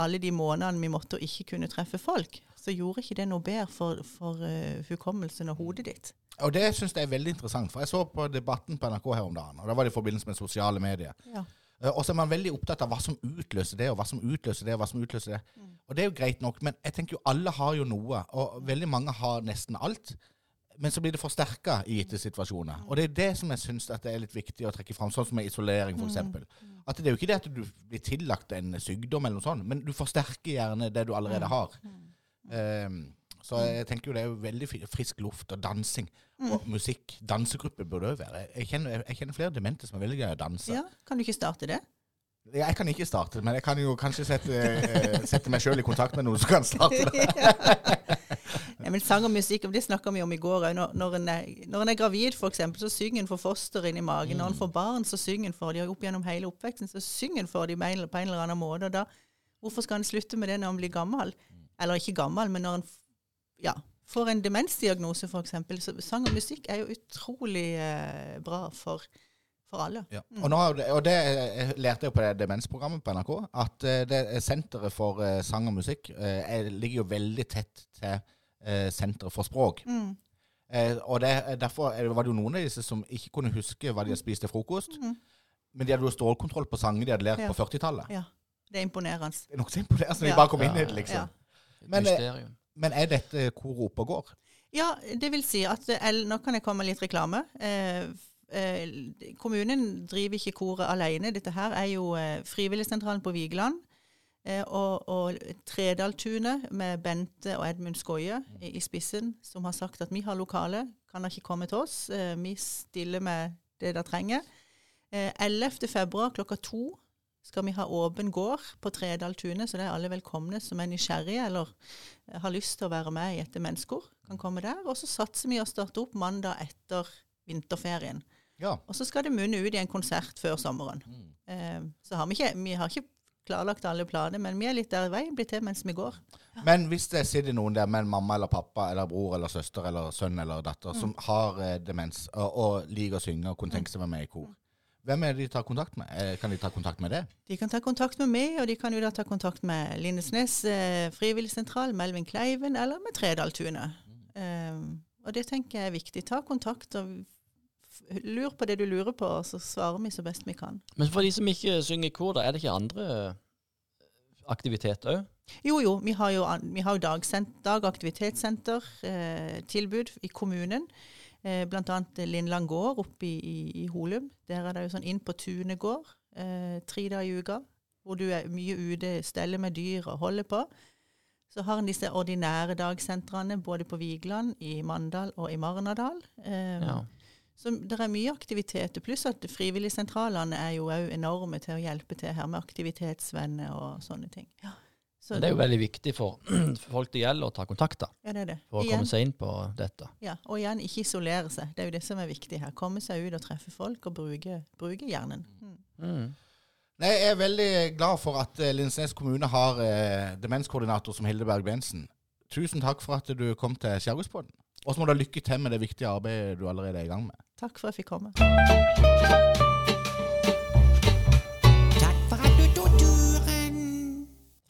alle de månedene vi måtte og ikke kunne treffe folk, så gjorde ikke det noe bedre for, for uh, hukommelsen og hodet ditt. Og det syns jeg er veldig interessant, for jeg så på debatten på NRK her om dagen, og da var det i forbindelse med sosiale medier. Ja. Eh, Og så er man veldig opptatt av hva som utløser det, og hva som utløser det, og hva som utløser det. Og det er jo greit nok, men jeg tenker jo alle har jo noe, og veldig mange har nesten alt. Men så blir det forsterka i gitte situasjoner. Og det er det som jeg syns er litt viktig å trekke fram, sånn som med isolering f.eks. At det er jo ikke det at du blir tillagt en sykdom eller noe sånt, men du forsterker gjerne det du allerede har. Um, så jeg tenker jo det er jo veldig frisk luft og dansing og musikk. Dansegrupper burde òg være. Jeg kjenner, jeg kjenner flere demente som er veldig glad i å danse. Ja, kan du ikke starte det? Jeg kan ikke starte, men jeg kan jo kanskje sette, eh, sette meg sjøl i kontakt med noen som kan starte det. Ja, men sang og musikk, det snakka vi om i går òg. Når, når, en er- når en er gravid, eksempel, så synger en for fosteret inni magen. Når en får barn, så synger en for de, og opp gjennom hele oppveksten så synger en for dem på en, eller annen måte. Og da, hvorfor skal en slutte med det når en blir gammel? Eller ikke gammel, men når en ja, får en demensdiagnose, eksempel. Så sang og musikk er jo utrolig eh, bra for, alle. Ja. Og, nå, og det eh, lærte jeg på det demensprogrammet på NRK, at eh, det er Senteret for eh, sang og musikk ligger jo veldig tett til Senteret for språk. Mm. Eh, og det, er- derfor er var det jo noen av disse som ikke kunne huske hva de hadde spist til frokost. Mm. Men de hadde jo stålkontroll på sanger de hadde lært Ja. på 40-tallet. Ja, det er imponerende. Det er nokså imponerende når Ja. de bare kom inn i det, liksom. Ja. Men, eh. Men er dette kor oppe og går? Ja, det vil si at eh, Nå kan jeg komme med litt reklame. Eh, eh, kommunen driver ikke koret alene. Dette her er jo eh, Frivilligsentralen på Vigeland. Eh, og, og Tredaltunet med Bente og Edmund Skoie i, spissen, som har sagt at vi har lokale, kan dere ikke komme til oss. Eh, vi stiller med det dere trenger. Eh, 11. februar klokka to skal vi ha åpen gård på Tredaltunet, så det er alle velkomne som er nysgjerrige eller eh, har lyst til å være med i Etter mennesker, kan komme der. Og så satser vi å starte opp mandag etter vinterferien. Ja. Og så skal det munne ut i en konsert før sommeren. Eh, så har vi ikke, vi har ikke klarlagt alle planer, men vi er litt der veien blir til mens vi går. Men hvis det sitter noen der med en mamma eller pappa eller bror eller søster eller sønn eller datter som har eh, demens og, og liker å synge og kunne tenke seg å være med i kor, hvem er det de tar kontakt med? Eh, kan de ta kontakt med det? De kan ta kontakt med meg, og de kan jo da ta kontakt med Lindesnes eh, frivilligsentral, Melvin Kleiven eller med Tredaltunet. Eh, og det tenker jeg er viktig. Ta kontakt og lur på det du lurer på, og så svarer vi så best vi kan. Men for de som ikke synger i kor, da, er det ikke andre eh, aktiviteter òg? Jo, jo. Vi har jo, vi har jo dagaktivitetssenter, eh, tilbud i kommunen. Eh, blant annet Lindland gård oppe i, i, i Holum. Der er det jo sånn inn på tunet gård eh, tre dager i uka. Hvor du er mye ute, steller med dyr og holder på. Så har en disse ordinære dagsentrene både på Vigeland, i Mandal og i Marnardal. Eh, Ja. Så det er mye aktivitet. Pluss at frivilligsentralene er jo òg enorme til å hjelpe til her med aktivitetsvenner og sånne ting. Ja, så Men det er jo veldig viktig for, for folk det gjelder, å ta kontakt da, ja, det er det. for å Igjen, komme seg inn på dette. ja, og igjen, ikke isolere seg. Det er jo det som er viktig her. Komme seg ut og treffe folk og bruke, bruke hjernen. Mm. Mm. Nei, jeg er veldig glad for at eh, Lindesnes kommune har eh, demenskoordinator som Hilde Berg-Bensen. Tusen takk for at du kom til Skjærgårdspodden. Og så må du ha lykke til med det viktige arbeidet du allerede er i gang med. Takk for at jeg fikk komme. Takk for at du tok turen.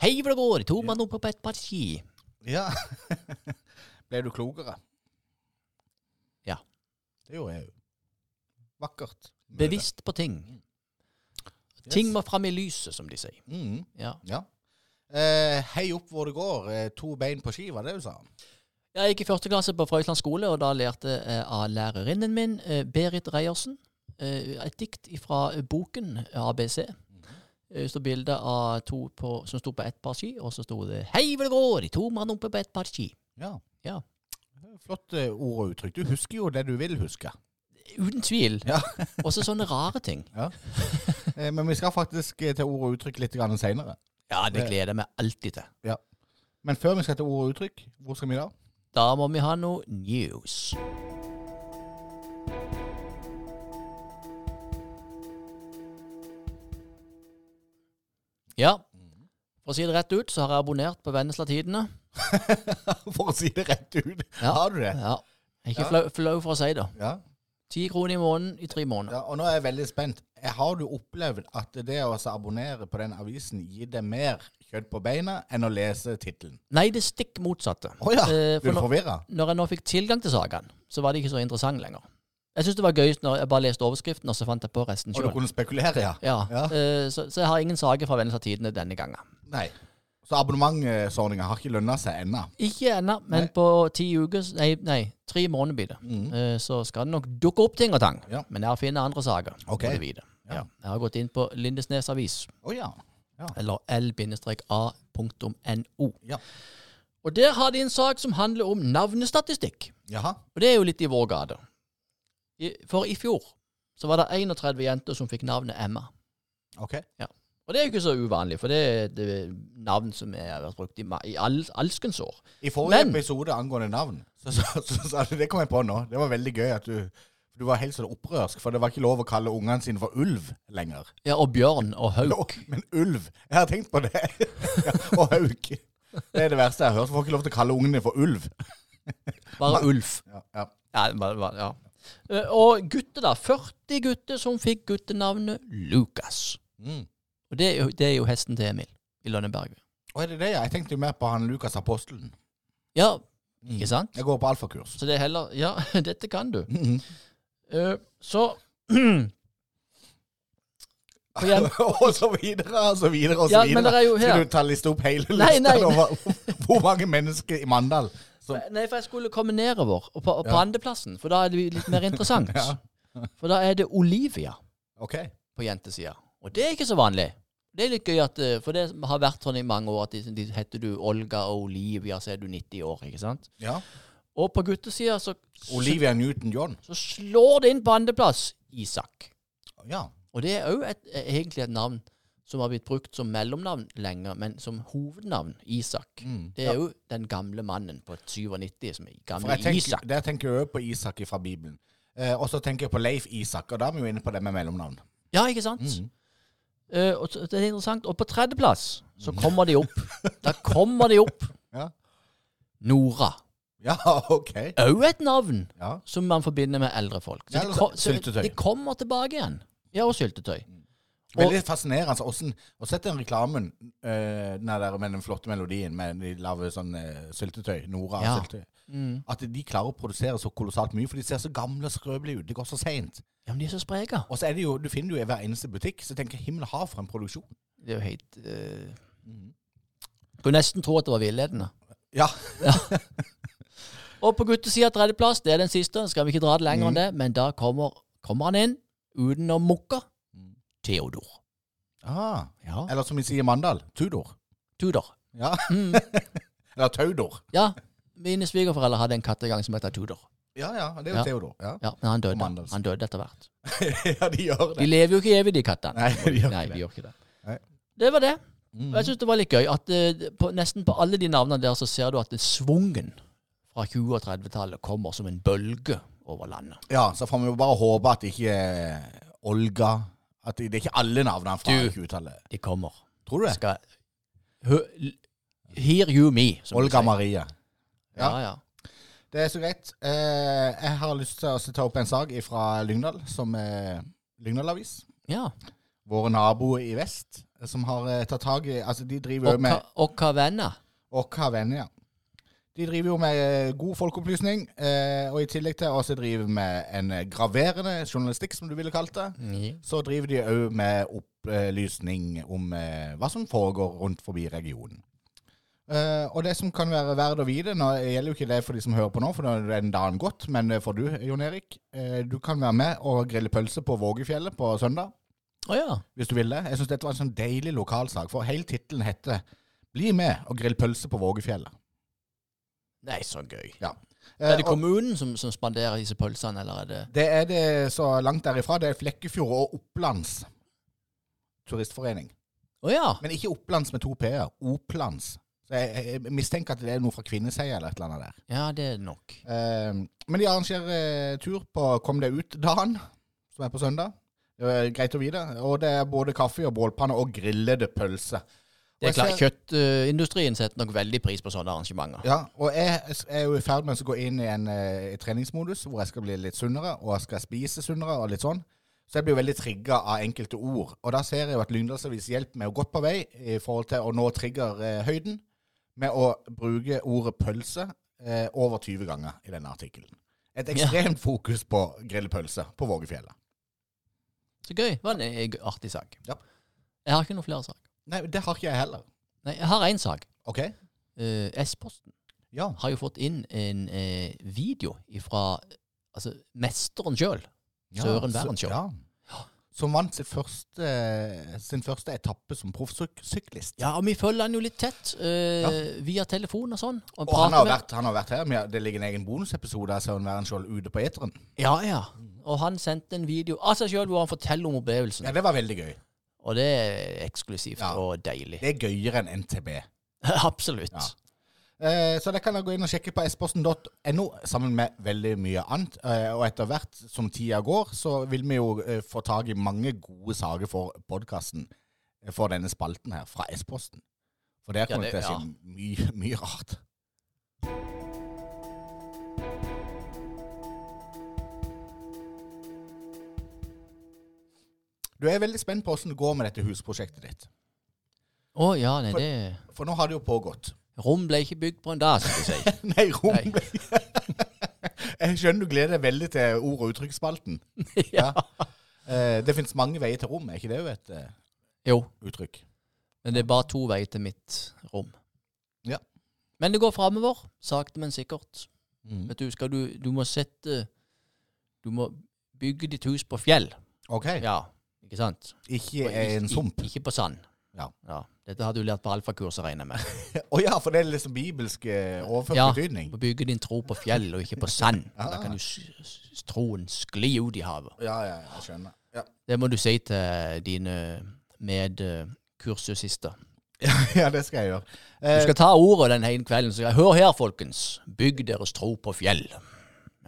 Hei hvor det går, to man oppe på et par ski. Ja. Ble du klokere? Ja. Det gjorde jeg jo. Vakkert. Bevisst på ting. Ting må fram i lyset, som de sier. Mm, Ja. ja. Eh, hei opp hvor det går. Eh, to bein på ski, var det du sa? Jeg gikk i første klasse på Frøysland skole, og da lærte jeg av lærerinnen min, eh, Berit Reiersen, eh, et dikt fra boken ABC. Det sto bilde av to på, som sto på ett par ski, og så sto det 'Hei hvor det går, de to mann oppe på ett par ski'. Ja. Ja. Flott eh, ord og uttrykk. Du husker jo det du vil huske. Uten tvil. Ja. Også sånne rare ting. Ja. men vi skal faktisk eh, til ord og uttrykk litt seinere. Ja, det gleder jeg meg alltid til. Ja. Men før vi skal til ord og uttrykk, hvor skal vi da? Da må vi ha noe news. Ja, for å si det rett ut, så har jeg abonnert på Vennesla Tidene. For å si det rett ut. Ja. Har du det? Ja. Jeg er ikke Ja. flau, flau for å si det. Ja. Ti kroner i måneden i tre måneder. ja. Og nå er jeg veldig spent. Eh, Har du opplevd at det å abonnere på den avisen gir deg mer kjøtt på beina enn å lese tittelen? Nei, det stikk motsatte. Å ja. Eh, Du forvirra? når jeg nå fikk tilgang til sakene, så var det ikke så interessant lenger. Jeg syns det var gøy når jeg bare leste overskriften, og så fant jeg på resten sjøl. ja? Ja, Ja. eh, så, så jeg har ingen saker fra Vennesla Tidene denne gangen. Nei. Så abonnementsordninga har ikke lønna seg ennå? Ikke ennå, men Nei. på ti uker Nei, nei tre måneder blir det. Mm. Uh, Så skal det nok dukke opp ting og tang. Ja. Men jeg har funnet andre saker. Ok. må du vite. Ja. Ja. Jeg har gått inn på Lindesnes Avis, ja. eller l-a.no. Ja. Og der har de en sak som handler om navnestatistikk. Jaha. Og det er jo litt i vår gate. For i fjor så var det 31 jenter som fikk navnet Emma. OK. Og det er jo ikke så uvanlig, for det er et eh, navn som er- har vært brukt i, i all, alskens år. I forrige Men- episode angående navn, så, så, så, så, det kom jeg på nå. Det var veldig gøy at du du var helt sånn opprørsk, for det var ikke lov å kalle ungene sine for ulv lenger. Ja, og bjørn og hauk. Men ulv Jeg har tenkt på det. ja, og hauk. Det er det verste jeg har hørt. Folk får ikke lov til å kalle ungene for ulv. Bare ulv. Ja, ja. Ja, bare, var- ja. Eh, Og gutter, da. 40 gutter som fikk guttenavnet Lukas. Mm. Og det er, jo, det er jo hesten til Emil i Lønneberg. Og er det det, ja? Jeg tenkte jo mer på han Lukas apostelen. Ja, Mm. ikke sant? Jeg går på alfakurs. Så det er heller Ja, dette kan du. Mm. Eh, så Og så videre, og så videre, og så Ja, videre. men det er jo her Skal du ta liste opp hele Nei, lista nei. over hvor mange mennesker i Mandal som Nei, for jeg skulle komme nedover, og på, og på Ja. andreplassen, for da er det litt mer interessant. Ja. For da er det Olivia OK. på jentesida. Og det er ikke så vanlig. Det er litt gøy at eh, For det har vært sånn i mange år at de, de heter du Olga og Olivia, så er du 90 år, ikke sant? Ja. Og på guttesida så, Olivia Newton-John. så slår det inn på andreplass Isak. Ja. Og det er òg egentlig et navn som har blitt brukt som mellomnavn lenger, men som hovednavn Isak. Mm. Det er jo den gamle mannen på 97 som er gamle tenker, Isak. Der tenker jeg òg på Isak fra Bibelen. Eh, og så tenker jeg på Leif Isak, og da er vi jo inne på det med mellomnavn. Ja, ikke sant? Mm. Eh, og det er interessant. Og på tredjeplass så kommer de opp. Da kommer de opp. Ja. Nora. Ja, OK. Òg et navn Ja. som man forbinder med eldre folk. Ja, de, eller ko- så syltetøy. de kommer tilbake igjen. Ja, og syltetøy. Veldig fascinerende. Altså, Å sette den reklamen uh, den der med den flotte melodien med de lave sånn uh, syltetøy, Nora Ja. syltetøy Mm. At de klarer å produsere så kolossalt mye, for de ser så gamle og skrøpelige ut. Det går så seint. Ja, men de er så spreke. Og så er det jo, du finner jo i hver eneste butikk, så jeg tenker himmel har for en produksjon. Det er jo helt uh... Mm. Skulle nesten tro at det var villedende. Ja. Og på guttesida tredjeplass, det er den siste, skal vi ikke dra det lenger enn det, men da kommer, kommer han inn, uten å mukke, Theodor. Ah, Ja. eller som vi sier i Mandal, Tudor. Tudor. Ja. Mm. Eller Taudor. Ja, mine svigerforeldre hadde en kattegang som heter Tudor. Ja, ja, det er jo Ja. Theodor. Ja. Ja, men han døde. Han døde etter hvert. ja, de gjør det. De lever jo ikke evig, de kattene. Nei, de gjør Nei, de gjør ikke det. Nei. Det var det. Mm. Og jeg syns det var litt gøy at uh, på, nesten på alle de navnene der så ser du at svungen fra 20- og 30-tallet kommer som en bølge over landet. Ja, så får vi jo bare håpe at ikke Olga At det det er ikke alle navnene fra 20-tallet. De kommer. Tror du det? Skal Hear you me, Olga. Maria. Ja, ja. Det er så greit. Eh, jeg har lyst til å ta opp en sak fra Lyngdal, som er Lyngdal Avis. ja. Våre naboer i vest, eh, som har eh, tatt tak i Altså, de driver jo med Åkka venner? Åkka venner, ja. De driver jo med eh, god folkeopplysning, eh, og i tillegg til å drive med en graverende journalistikk, som du ville kalt det, så driver de òg med opplysning om hva som foregår rundt forbi regionen. Eh, og det som kan være verdt å vite, nå gjelder jo ikke det for de som hører på nå, for nå er den dagen gått, men for du, Jon Erik, uh, du kan være med og grille pølse på Vågefjellet på søndag, Oh, ja. hvis du vil det. Jeg syns dette var en sånn deilig lokalsak, for hele tittelen heter 'Bli med og grill pølse på Vågefjellet'. Nei, så gøy. Ja. Er det Eh, kommunen som, som spanderer disse pølsene, eller er det Det er det så langt derifra. Det er Flekkefjord og Opplands turistforening. Oh, ja. Men ikke Opplands med to p-er. Opplands. Så jeg, jeg, jeg mistenker at det er noe fra kvinneseier eller et eller annet der. Ja, det er nok. Eh, men de arrangerer eh, tur på Kom deg ut-dagen, som er på søndag. Det er greit å vite. Og det er både kaffe og bålpanne og grillede pølser. Det er klart, Kjøttindustrien setter nok veldig pris på sånne arrangementer. Ja, og jeg er jo i ferd med å gå inn i en eh, i treningsmodus hvor jeg skal bli litt sunnere, og jeg skal spise sunnere og litt sånn. Så jeg blir veldig trigga av enkelte ord. Og da ser jeg jo at Lyngdalsavis hjelper meg godt på vei i forhold til å nå triggerhøyden med å bruke ordet pølse eh, over 20 ganger i denne artikkelen. Et ekstremt fokus på grillpølse på Vågefjellet. Så gøy. Det var en eh, artig sak. Ja. Jeg har ikke noen flere sak. Nei, det har ikke jeg heller. Nei, jeg har én sak. OK? Eh, S-posten Ja. har jo fått inn en eh, video fra altså, mesteren sjøl. Søren Werensjø. Ja. Som vant sin første, sin første etappe som proffsyklist. Ja, og vi følger han jo litt tett eh, Ja. via telefon og sånn. Og, Og han har, vært, han har vært her. men Det ligger en egen bonusepisode av Søren Wærenskjold ute på eteren. Ja, ja. Og han sendte en video av seg sjøl hvor han forteller om opplevelsen. Ja, det var veldig gøy. Og det er eksklusivt Ja. og deilig. Det er gøyere enn NTB. Absolutt. Ja. Eh, så det kan dere gå inn og sjekke på sposten.no, sammen med veldig mye annet. Eh, og etter hvert som tida går, så vil vi jo eh, få tak i mange gode saker for podkasten. For denne spalten her, fra S-posten. For der kommer det- det til å skje mye, mye rart. Du er veldig spent på åssen det går med dette husprosjektet ditt. Å ja, nei, For- det For nå har det jo pågått. Rom ble ikke bygd på en dag, skal du si. Nei, rom Nei. Jeg skjønner du gleder deg veldig til ord- og uttrykksspalten. ja. Eh, det finnes mange veier til rom, er ikke det jo et eh, Jo, uttrykk? men det er bare to veier til mitt rom. Ja. Men det går framover, sakte, men sikkert. Mm. Vet du, skal du Du må sette Du må bygge ditt hus på fjell. OK. Ja, ikke sant? Ikke Og en sump. Ikke på sand. Ja. Ja. Dette har du lært på alfakurs, regner jeg med. Å ja, for det er liksom bibelsk eh, overført Ja. betydning. Ja. bygge din tro på fjell, og ikke på sand. Ah. Da kan jo troen skli ut i havet. Ja, ja, jeg skjønner. Ja, Det må du si til dine medkursusister. ja det skal jeg gjøre. Du Eh, skal ta ordet den ene kvelden Så jeg, Hør her, folkens. Bygg deres tro på fjell.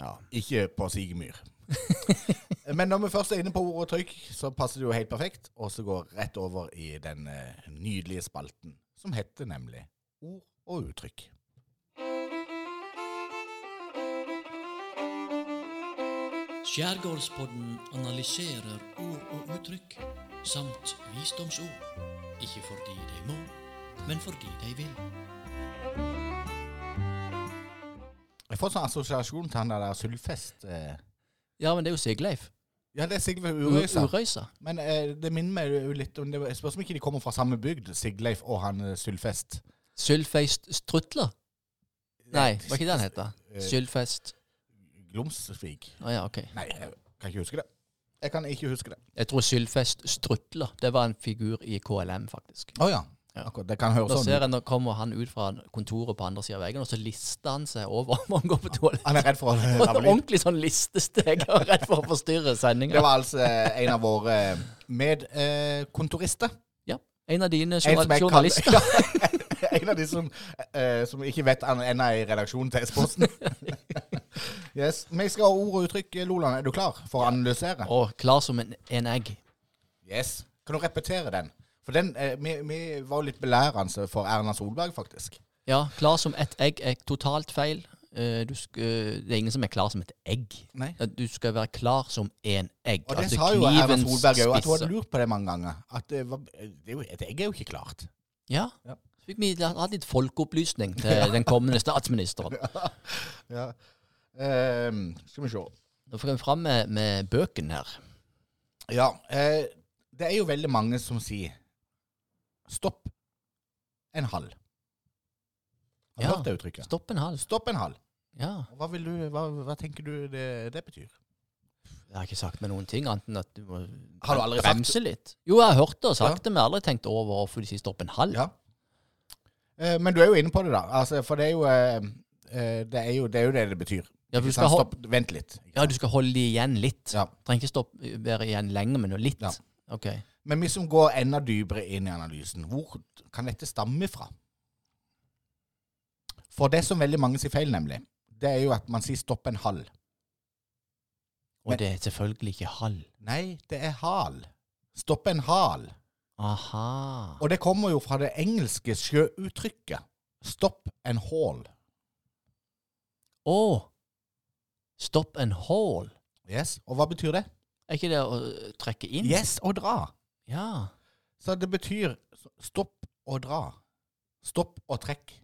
Ja. ikke på Sigemyr. Men når vi først er inne på ord og trykk, så passer det jo helt perfekt. Og så går rett over i den eh, nydelige spalten, som heter nemlig Ord og uttrykk. Skjærgårdspodden analyserer ord og uttrykk, samt visdomsord. Ikke fordi de må, men fordi de vil. Jeg får sånn assosiasjon til han der Sylfest. Eh. Ja, men det er jo Sigleif. Ja, det er Sigleif Urøysa. Urøysa. Men eh, det minner meg jo litt om det. Jeg spørs om ikke de kommer fra samme bygd, Sigleif og han eh, Sylfest. Sylfeist Strutler. Nei, er ikke det han heter? da? Eh, Sylfest? Glomsvik. Å ja, ok. Nei, jeg kan ikke huske det. Jeg kan ikke huske det. Jeg tror Sylfest Strutler det var en figur i KLM, faktisk. Å ja. Akkurat. Det kan høres sånn ser jeg, Nå kommer han ut fra kontoret på andre siden av veggen, og så lister han seg over om han går på toalettet. Han er redd for å en ordentlig sånn listesteg, og redd for å forstyrre Det var altså eh, en av våre medkontorister. Ja. En av dine journal journalister. Ja, en av de som, eh, som ikke vet an- ennå er i redaksjonen til S-posten. yes. Vi skal ha ord og uttrykk. Loland, er du klar for å analysere? Og klar som en, en egg. Yes. Kan du repetere den? For den, eh, vi, vi var litt belærende for Erna Solberg, faktisk. Ja, klar som et egg er totalt feil. Eh, Du sk eh, det er ingen som er klar som et egg. Nei. Du skal være klar som en egg. Og det Altså sa jo Erna knivens Solberg òg, at hun hadde spisse. lurt på det mange ganger. At det var, det er jo, et egg er jo ikke klart. Ja. Ja. Så fikk vi ha litt folkeopplysning til den kommende statsministeren. Ja. Ehm, skal vi se. Nå får vi fram med, med bøken her. Ja, eh, det er jo veldig mange som sier stopp en halv. Har du Ja. hørt det uttrykket? Stopp en hals. Stopp en halv. Ja. Hva, du, hva, hva tenker du det, det betyr? Jeg har ikke sagt meg noen ting, annet enn at du må Har du aldri sagt bremse litt. Jo, jeg har hørt det og sagt det, men jeg har aldri tenkt over hvorfor de sier stopp en halv. Ja. Eh, men du er jo inne på det, da. Altså, for det er jo eh, eh, det, er jo, det er jo det det betyr. Ja, du skal Stopp, vent litt. Ja, du skal holde igjen litt. Ja. Trenger ikke stoppe, igjen lenge, men litt. Ja. Ok. Men vi som går enda dypere inn i analysen, hvor kan dette stamme fra? For det som veldig mange sier feil, nemlig, det er jo at man sier stopp en halv. Og Men- det er selvfølgelig ikke halv. Nei, det er hal. Stopp en hal. Aha. Og det kommer jo fra det engelske sjøuttrykket stopp en hall. Å! Stopp en hall. Yes. Og hva betyr det? Er ikke det å trekke inn? Yes, å dra. Ja. Så det betyr stopp og dra. Stopp og trekk.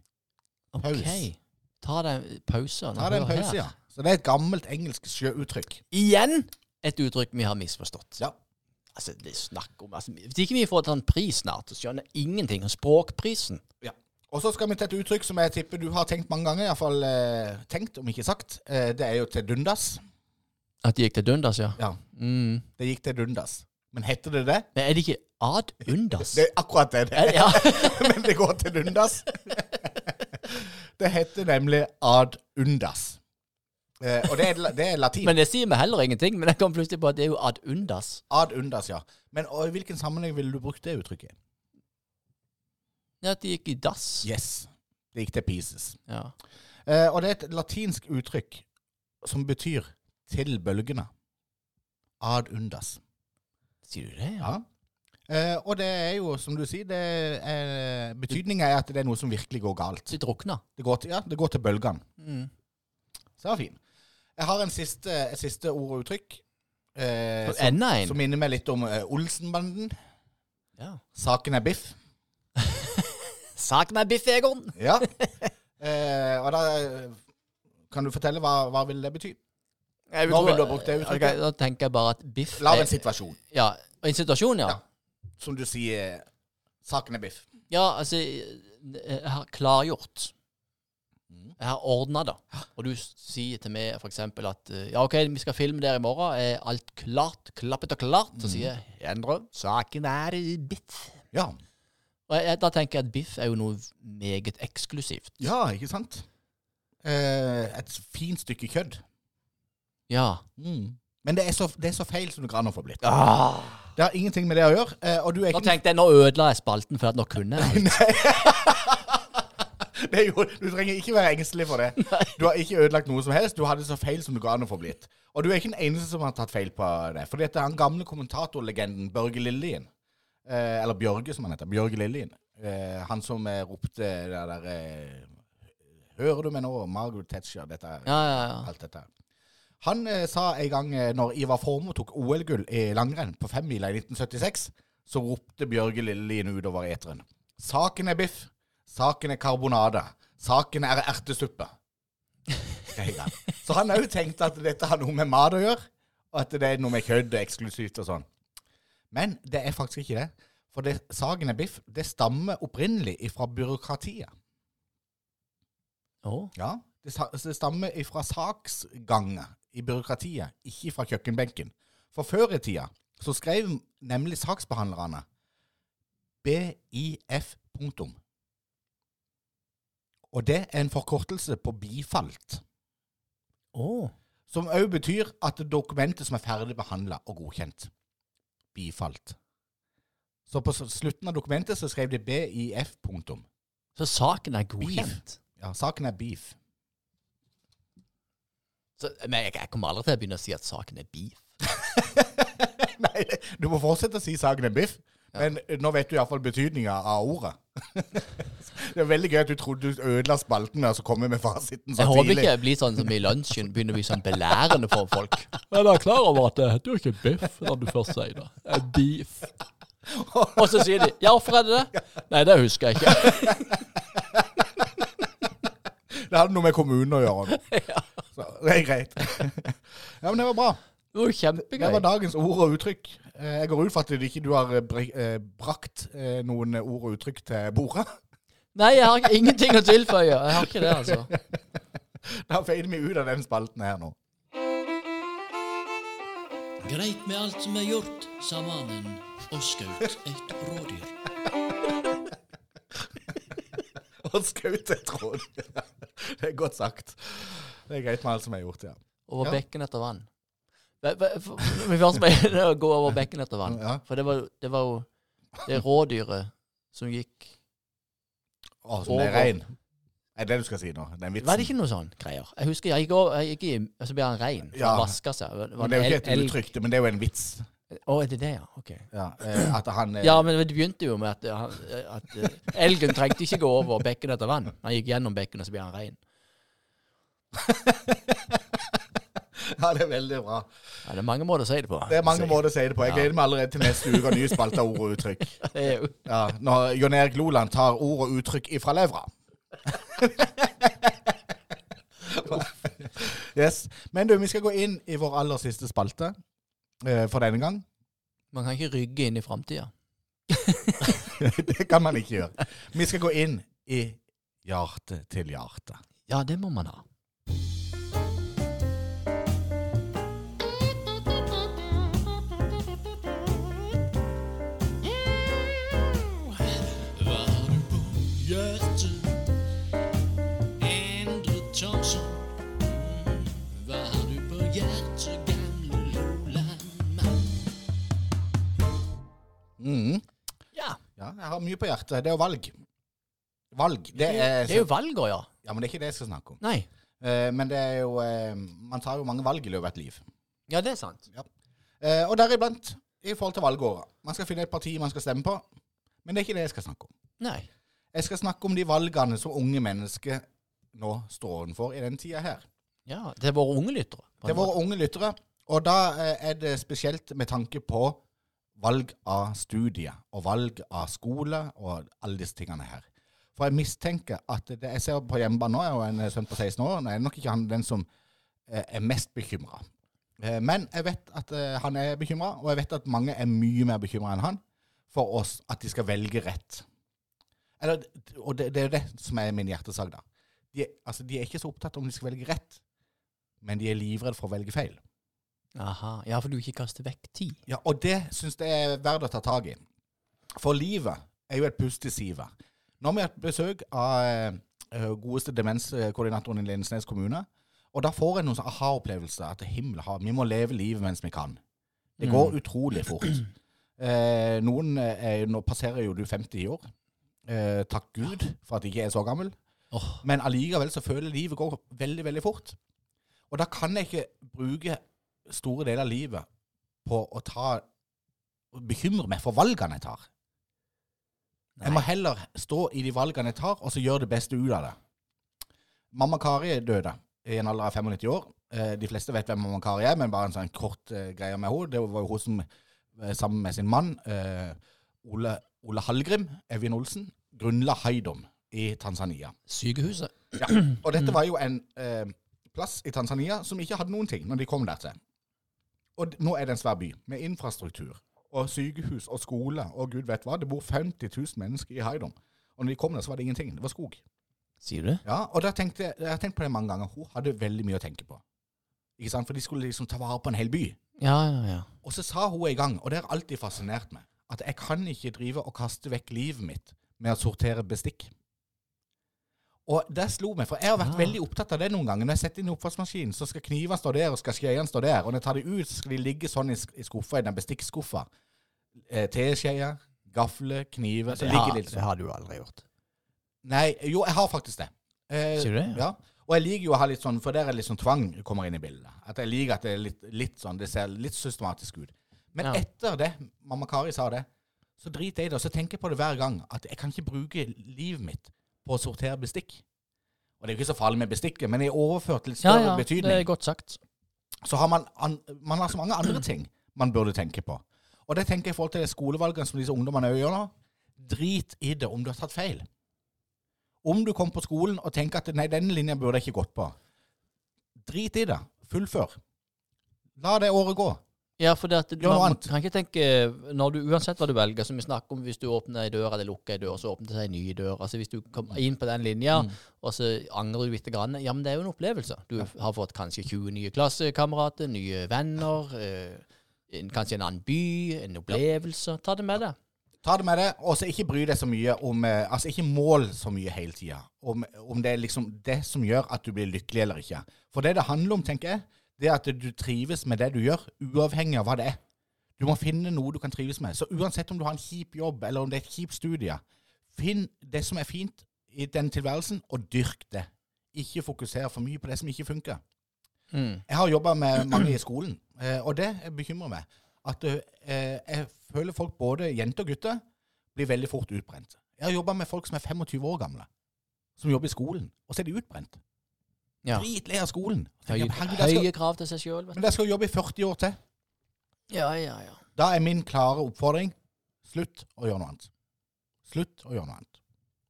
Paus. Okay. Ta deg en pause. Ta deg en pause, her. ja. Så det er et gammelt engelsk sjøuttrykk. Igjen et uttrykk vi har misforstått. Ja. Altså, det snakker snakk om altså, Hvis ikke vi får en pris snart, så skjønner jeg ingenting om språkprisen. Og så skal vi til et uttrykk som jeg tipper du har tenkt mange ganger, iallfall eh, tenkt, om ikke sagt. Eh, det er jo til dundas. At det gikk til dundas, ja. Ja, Mm. det gikk til dundas. Men heter det det? Men er det ikke ad undas? Det er akkurat det det Er ja. Men det går til undas. det heter nemlig ad undas. Eh, og det er, det er latin. Men det sier meg heller ingenting. Men jeg kom plutselig på at det er jo ad undas. Ad undas, ja. Men og, i hvilken sammenheng ville du brukt det uttrykket? Ja, At det gikk i dass. Yes. Det gikk til pieces. Ja. Eh, og det er et latinsk uttrykk som betyr til bølgene. Ad undas. Sier du det? Ja. Eh, og det er jo, som du sier, det betydninga er at det er noe som virkelig går galt. Det drukner. Det går til, ja, det går til bølgene. Mm. Så det var fin. Jeg har en siste, et siste ord og uttrykk. Eh, som, en. som minner meg litt om eh, Olsenbanden. Ja. Saken er biff. Saken er Biff Egon. Ja. eh, og da eh, kan du fortelle hva, hva vil det bety? Jeg vet ikke om du ha brukt det uttrykket? Ok, da tenker jeg bare at Biff Lag en situasjon. Ja, en situasjon, ja. Som du sier Saken er biff. Ja, altså Jeg har klargjort. Jeg har ordna det. Og du sier til meg f.eks. at eh, ja, OK, vi skal filme der i morgen. Er alt klart? Klappet og klart? Så sier jeg Endre, saken er biff. Ja. Og jeg, da tenker jeg at biff er jo noe meget eksklusivt. ja, ikke sant? Eh, et fint stykke kødd. Ja. Men det er, så, det er så feil som det går an å få blitt. Ah. Det har ingenting med det å gjøre. eh, og du er Nå tenkte jeg, nå ødela jeg spalten, for at nå kunne jeg. det er jo, Du trenger ikke være engstelig for det. Du har ikke ødelagt noe som helst. Du hadde så feil som det går an å få blitt. Og du er ikke den eneste som har tatt feil på det. For dette er den gamle kommentatorlegenden Børge Lillien. Eh, eller Bjørge, som han heter. Bjørge Lillien. Eh, han som eh, ropte det der eh, Hører du meg nå, Margaret Thatcher? Dette Ja, ja, ja. alt dette her. Han eh, sa en gang eh, når Ivar Formoe tok OL-gull i langrenn på femmila i 1976, så ropte Bjørge Lillelien utover eteren. Saken er biff. Saken er karbonade. Saken er ertesuppe. Så han òg tenkte at dette har noe med mat å gjøre, og at det er noe med kødd og eksklusivt og sånn. Men det er faktisk ikke det. For det, saken er biff. Det stammer opprinnelig fra byråkratiet. Oh. Ja, det, det stammer fra saksganger i byråkratiet, ikke fra kjøkkenbenken. For før i tida så skrev nemlig saksbehandlerne BIF punktum. Og det er en forkortelse på bifalt, Oh. som òg betyr at det dokumentet som er ferdig behandla og godkjent, bifalt. Så på slutten av dokumentet så skrev de BIF punktum. Så saken er godkjent? Ja, saken er beef. Så, men jeg, jeg kommer aldri til å begynne å si at saken er beef. Nei, du må fortsette å si saken er biff. Men nå vet du iallfall betydninga av ordet. det er veldig gøy at du trodde du ødela spalten og å komme med fasiten så Jeg håper ikke jeg blir sånn som i lunsjen, begynner å bli sånn belærende for folk. Men jeg er klar over at det heter jo ikke biff når du først sier det. Det er beef. Og så sier de 'ja, hvorfor er det det?' Nei, det husker jeg ikke. Det hadde noe med kommunen å gjøre. Så det er greit. ja, men det var bra. Det var kjempegøy. Det var dagens ord og uttrykk. Eh, Jeg går ut fra at ikke har eh, eh, brakt noen ord og uttrykk til bordet. Nei, jeg har ingenting å tilføye. Jeg har ikke det, altså. Da feider vi ut av den spalten her nå. Greit med alt som er gjort, sa mannen og skjøt et rådyr. Og skaut et råd. Det er godt sagt. Det er greit med alt som er gjort, ja. Over Ja. bekken etter vann. Vi først må å gå over bekken etter vann. Ja. For det var, det var jo det rådyret som gikk Å, som det Over. rein. Er det det du skal si nå? Den vitsen. Var det ikke noe sånn greier? Jeg husker jeg gikk over, jeg gikk i, så ble han rein. Ja. Vaska seg. Det var Men det er jo ikke et uttrykk, men det er jo en vits. Å, er det det, ja? Ok. Ja, eh, at han eh, Ja, men det begynte jo med at, han- at eh, elgen trengte ikke gå over bekken etter vann. Han gikk gjennom bekken, og så ble han rein. ja, det er veldig bra. Ja, det er mange måter å si det på. Det er mange måter å si det på. Jeg gleder meg allerede til neste uke og nye spalter ord og uttrykk. Ja, Når Jon Erik Loland tar ord og uttrykk ifra levra. yes. Men du, vi skal gå inn i vår aller siste spalte eh, for denne gang. Man kan ikke rygge inn i framtida. det kan man ikke gjøre. Vi skal gå inn i hjerte til hjerte. Ja, det må man ha. Mhm. Ja, Ja, jeg har mye på hjertet. Det er jo valg. Valg. Det er, det er jo valgår, ja. Ja, men det er ikke det jeg skal snakke om. Nei. Eh, men det er jo eh, Man tar jo mange valg i løpet av et liv. Ja, det er sant. Eh, og deriblant i forhold til valgåret. Man skal finne et parti man skal stemme på. Men det er ikke det jeg skal snakke om. Nei. Jeg skal snakke om de valgene som unge mennesker nå står overfor i den tida her. Ja, det er våre unge lyttere. Det er våre unge lyttere, og da eh, er det spesielt med tanke på valg av studie og valg av skole og alle disse tingene her. For jeg mistenker at det jeg ser på hjemmebane nå, er jo en sønn på 16 år. Nå er nok ikke han den som eh, er mest bekymra. Men jeg vet at eh, han er bekymra, og jeg vet at mange er mye mer bekymra enn han for oss at de skal velge rett. Eller, og det, det er jo det som er min hjertesak, da. De, altså, de er ikke så opptatt om de skal velge rett, men de er livredde for å velge feil. Aha. Ja, for du ikke kaster vekk tid. Ja, Og det syns jeg er verdt å ta tak i. For livet er jo et pustesive. Nå har vi hatt besøk av eh, godeste demenskoordinatoren i Lindesnes kommune. Og da får jeg noen sånn aha-opplevelse. At himmel ha, vi må leve livet mens vi kan. Det går utrolig fort. Eh, noen er, Nå passerer jo du 50 år. Eh, takk Gud for at jeg ikke er så gammel. Oh. Men allikevel så føler livet går veldig, veldig fort. Og da kan jeg ikke bruke store deler av livet på å ta bekymre meg for valgene jeg tar. Jeg må heller stå i de valgene jeg tar, og så gjøre det beste ut av det. Mamma Kari døde i en alder av 95 år. Eh, De fleste vet hvem mamma Kari er, men bare en sånn kort eh, greie med henne. Det var jo hun som eh, sammen med sin mann, Ole, Ole Hallgrim Evjen Olsen, grunnla Haidom i Tanzania. Sykehuset. Ja. Og dette var jo en eh, plass i Tanzania som ikke hadde noen ting når de kom der til. Og nå er det en svær by med infrastruktur og sykehus og skole og gud vet hva. Det bor 50 000 mennesker i Haidom. Og når de kom der, så var det ingenting. Det var skog. Sier du det? Ja, og da tenkte jeg, jeg har tenkt på det mange ganger. Hun hadde veldig mye å tenke på. Ikke sant? For de skulle liksom ta vare på en hel by. Ja, ja, ja. Og så sa hun en gang, og det har alltid fascinert meg, at jeg kan ikke drive og kaste vekk livet mitt med å sortere bestikk. Og det slo meg, for jeg har vært ja. veldig opptatt av det noen ganger. Når jeg setter inn oppvaskmaskinen, så skal knivene stå der, og skal skjeene stå der. Og når jeg tar dem ut, så skal de ligge sånn i, sk- i skuffa, i den bestikkskuffa. Eh, Teskjeer, gafler, kniver. Så Det ligger har, de sånn. det sånn. har du aldri gjort. Nei, jo, jeg har faktisk det. Eh, Sier du det? Ja. Og jeg liker jo å ha litt sånn, for der er litt sånn tvang kommer inn i bildet. At jeg liker at det er litt, litt sånn, det ser litt systematisk ut. Men Ja. etter det, mamma Kari sa det, så driter jeg i det. Og så tenker jeg på det hver gang, at jeg kan ikke bruke livet mitt på å sortere bestikk. Og det er jo ikke så farlig med bestikket, men i overført Ja, større ja, betydning, det er godt sagt. så har man, an, man har så mange andre ting man burde tenke på. Og det tenker jeg i forhold til de skolevalgene som disse ungdommene gjør nå. Drit i det om du har tatt feil. Om du kom på skolen og tenker at nei, denne linja burde jeg ikke gått på. Drit i det. Fullfør. La det året gå. Ja, for det at du, man, kan ikke tenke når du, Uansett hva du velger, som vi snakker om hvis du åpner ei dør eller lukker ei dør, så åpner det seg en ny dør. Altså Hvis du kommer inn på den linja, Mm. og så angrer du litt, grann, ja, men det er jo en opplevelse. Du har fått kanskje 20 nye klassekamerater, nye venner, eh, en, kanskje en annen by, en opplevelse. Ta det med deg. Ta det med deg, og så ikke bry deg så mye om eh, Altså, ikke mål så mye hele tida. Om, om det er liksom det som gjør at du blir lykkelig eller ikke. For det det handler om, tenker jeg, det at du trives med det du gjør, uavhengig av hva det er. Du må finne noe du kan trives med. Så uansett om du har en kjip jobb, eller om det er et kjipt studie, finn det som er fint i den tilværelsen, og dyrk det. Ikke fokuser for mye på det som ikke funker. Mm. Jeg har jobba med mange i skolen, eh, og det bekymrer meg. At eh, jeg føler folk, både jenter og gutter, blir veldig fort utbrent. Jeg har jobba med folk som er 25 år gamle, som jobber i skolen, og så er de utbrent. Ja. Dritlei av skolen. Høye, høye skal, krav til seg sjøl. men der skal jobbe i 40 år til. Ja, ja, ja. Da er min klare oppfordring slutt å gjøre noe annet. Slutt å gjøre noe annet.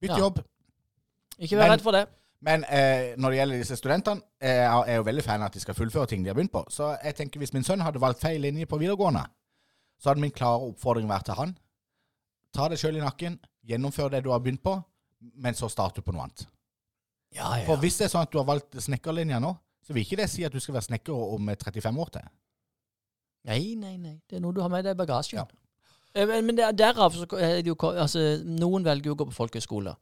Bytt Ja. jobb. Ikke vær redd for det. Men eh, når det gjelder disse studentene, eh, jeg er jo veldig fan av at de skal fullføre ting de har begynt på. Så jeg tenker hvis min sønn hadde valgt feil linje på videregående, så hadde min klare oppfordring vært til han ta det sjøl i nakken, gjennomfør det du har begynt på, men så start du på noe annet. Ja, ja. For hvis det er sånn at du har valgt snekkerlinja nå, så vil ikke det si at du skal være snekker om eh, 35 år til. Nei, nei, nei. Det er noe du har med deg i bagasjen. Ja. Eh, Men er derav så er det jo altså, Noen velger jo å gå på folkehøyskole,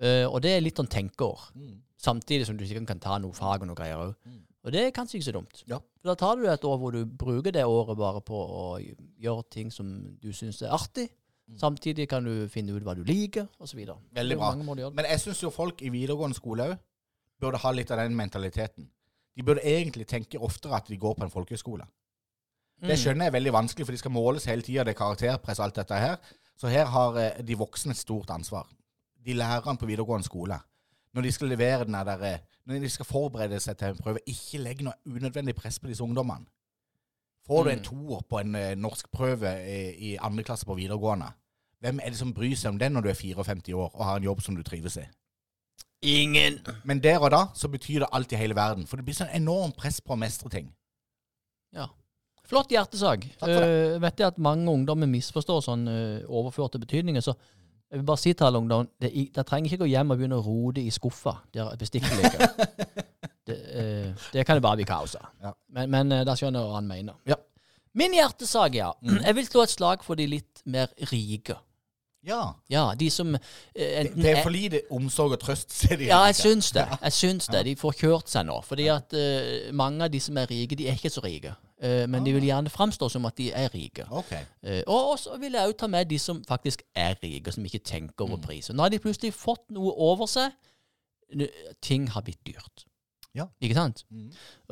eh, og det er litt sånn tenkeår. Mm. Samtidig som du sikkert kan ta noe fag og noe greier òg. Mm. Og det er kanskje ikke så dumt. Ja. For Da tar du et år hvor du bruker det året bare på å gjøre ting som du syns er artig. Mm. Samtidig kan du finne ut hva du liker, osv. Veldig bra. Men jeg syns jo folk i videregående skole òg burde ha litt av den mentaliteten. De burde egentlig tenke oftere at de går på en folkehøyskole. Mm. Det skjønner jeg er veldig vanskelig, for de skal måles hele tida, det er karakterpress alt dette her. Så her har eh, de voksne et stort ansvar. De lærerne på videregående skole. Når de skal levere den der eh, Når de skal forberede seg til en prøve, ikke legg noe unødvendig press på disse ungdommene. Får du en Mm. toer på en eh, norskprøve i, i andre klasse på videregående, hvem er det som bryr seg om den når du er 54 år og har en jobb som du trives i? Ingen. Men der og da så betyr det alt i hele verden. For det blir sånn enormt press på å mestre ting. Ja. Flott hjertesak. Takk for Uh, vet jeg at mange ungdommer misforstår sånn eh, overførte betydninger, så jeg vil bare si til alle ungdom det, det trenger ikke gå hjem og begynne å rote i skuffa der bestikket ligger. det, eh, det kan det bare bli kaos av. Ja. Men, men eh, da skjønner jeg hva han mener. Ja. Min hjertesak, ja. Mm. Jeg vil slå et slag for de litt mer rike. Ja. Ja, de som eh, Det, enten det er for lite omsorg og trøst, sier de. ja, jeg syns det. Jeg syns det. De får kjørt seg nå. Fordi at eh, mange av de som er rike, de er ikke så rike. Eh, men de vil gjerne framstå som at de er rike. Ok. Eh, og og så vil jeg òg ta med de som faktisk er rike, som ikke tenker over pris. Og nå har de plutselig fått noe over seg. N- Ting har blitt dyrt. Ja. Ikke sant? Mm.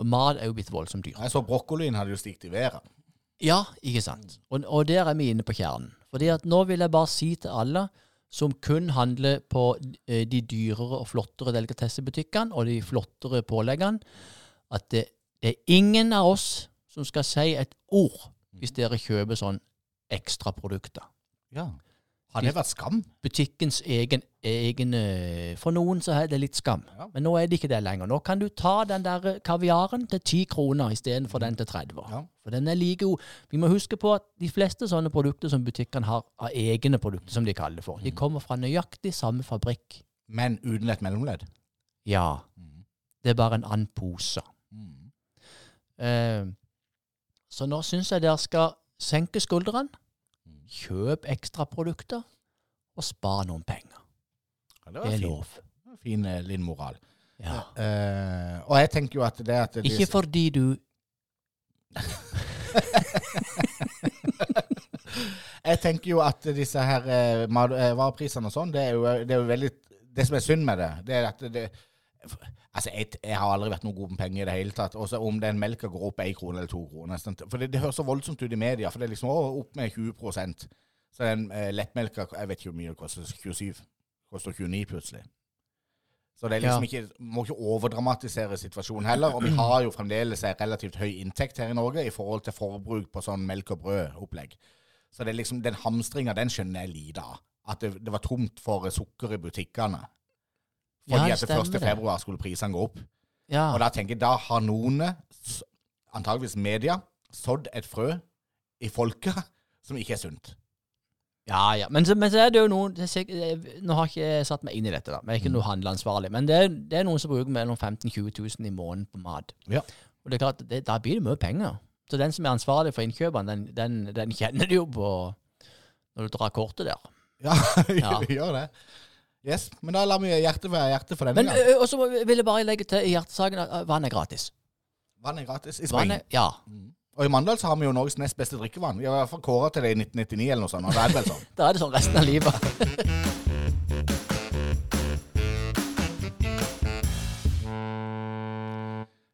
Mat er jo blitt voldsomt dyrt. Jeg så brokkolien hadde jo stikt i været. Ja, ikke sant. Og, og der er vi inne på kjernen. Fordi at nå vil jeg bare si til alle som kun handler på eh, de dyrere og flottere delikatessebutikkene og de flottere påleggene, at det, det er ingen av oss som skal si et ord hvis dere kjøper sånn ekstraprodukter. Ja. Har det vært skam? Butikkens egen, egen eh, For noen så er det litt skam. Ja. Men nå er det ikke det lenger. Nå kan du ta den der kaviaren til 10 kroner istedenfor den til 30. Ja. For den er like god. Vi må huske på at de fleste sånne produkter som butikkene har, av egne produkter, som de kaller det for, de kommer fra nøyaktig samme fabrikk men uten et mellomledd. Ja. Det er bare en annen pose. Mm. Eh, så nå syns jeg dere skal senke skuldrene, kjøp ekstraprodukter og spare noen penger. Ja, det Det var er fin, lov. fin liten Linn-moral. Ja. Eh, og jeg tenker jo at det at det Ikke fordi du Jeg tenker jo at disse her eh, eh, vareprisene og sånn, det er jo, det er jo veldig Det som er synd med det, det er at det Altså, jeg, jeg har aldri vært noe god med penger i det hele tatt. Også om den melka går opp én krone eller to kroner. For det, det høres så voldsomt ut i media. For det er liksom å, opp med 20 Så den eh, lettmelka Jeg vet ikke hvor mye det koster. 27? Koster 29 plutselig. Så det er liksom ikke, må ikke overdramatisere situasjonen heller. Og vi har jo fremdeles en relativt høy inntekt her i Norge i forhold til forbruk på sånn melk og brød-opplegg. Så det er liksom, den hamstringa, den skjønner jeg lite av. At det, det var tomt for sukker i butikkene. Ja, Fordi ja, at det 1. februar skulle prisene gå opp. Ja. Og da tenker jeg, da har noen, antageligvis media, sådd et frø i folket som ikke er sunt. Ja, ja. Men så, men så er det jo noen det er sikkert- jeg- Nå har ikke satt meg inn i dette, da. Men jeg er ikke noe handleansvarlig. Men det er, det er noen som bruker mellom 15 000 20 000 i måneden på mat. Ja. Og det er klart, det, da blir det mye penger. Så den som er ansvarlig for innkjøpene, den, den, den kjenner du jo på når du drar kortet der. Ja, Ja. gjør det. Yes, Men da lar vi hjertet være hjerte for denne Men gang. Og så vil jeg bare legge til i hjertesaken at vann er gratis. Vann er gratis i Spring. ja. Og i Mandal så har vi jo Norges nest beste drikkevann. Vi har i hvert fall kåra til det i 1999 eller noe sånt. Og da er det vel sånn. Da er det sånn resten av livet.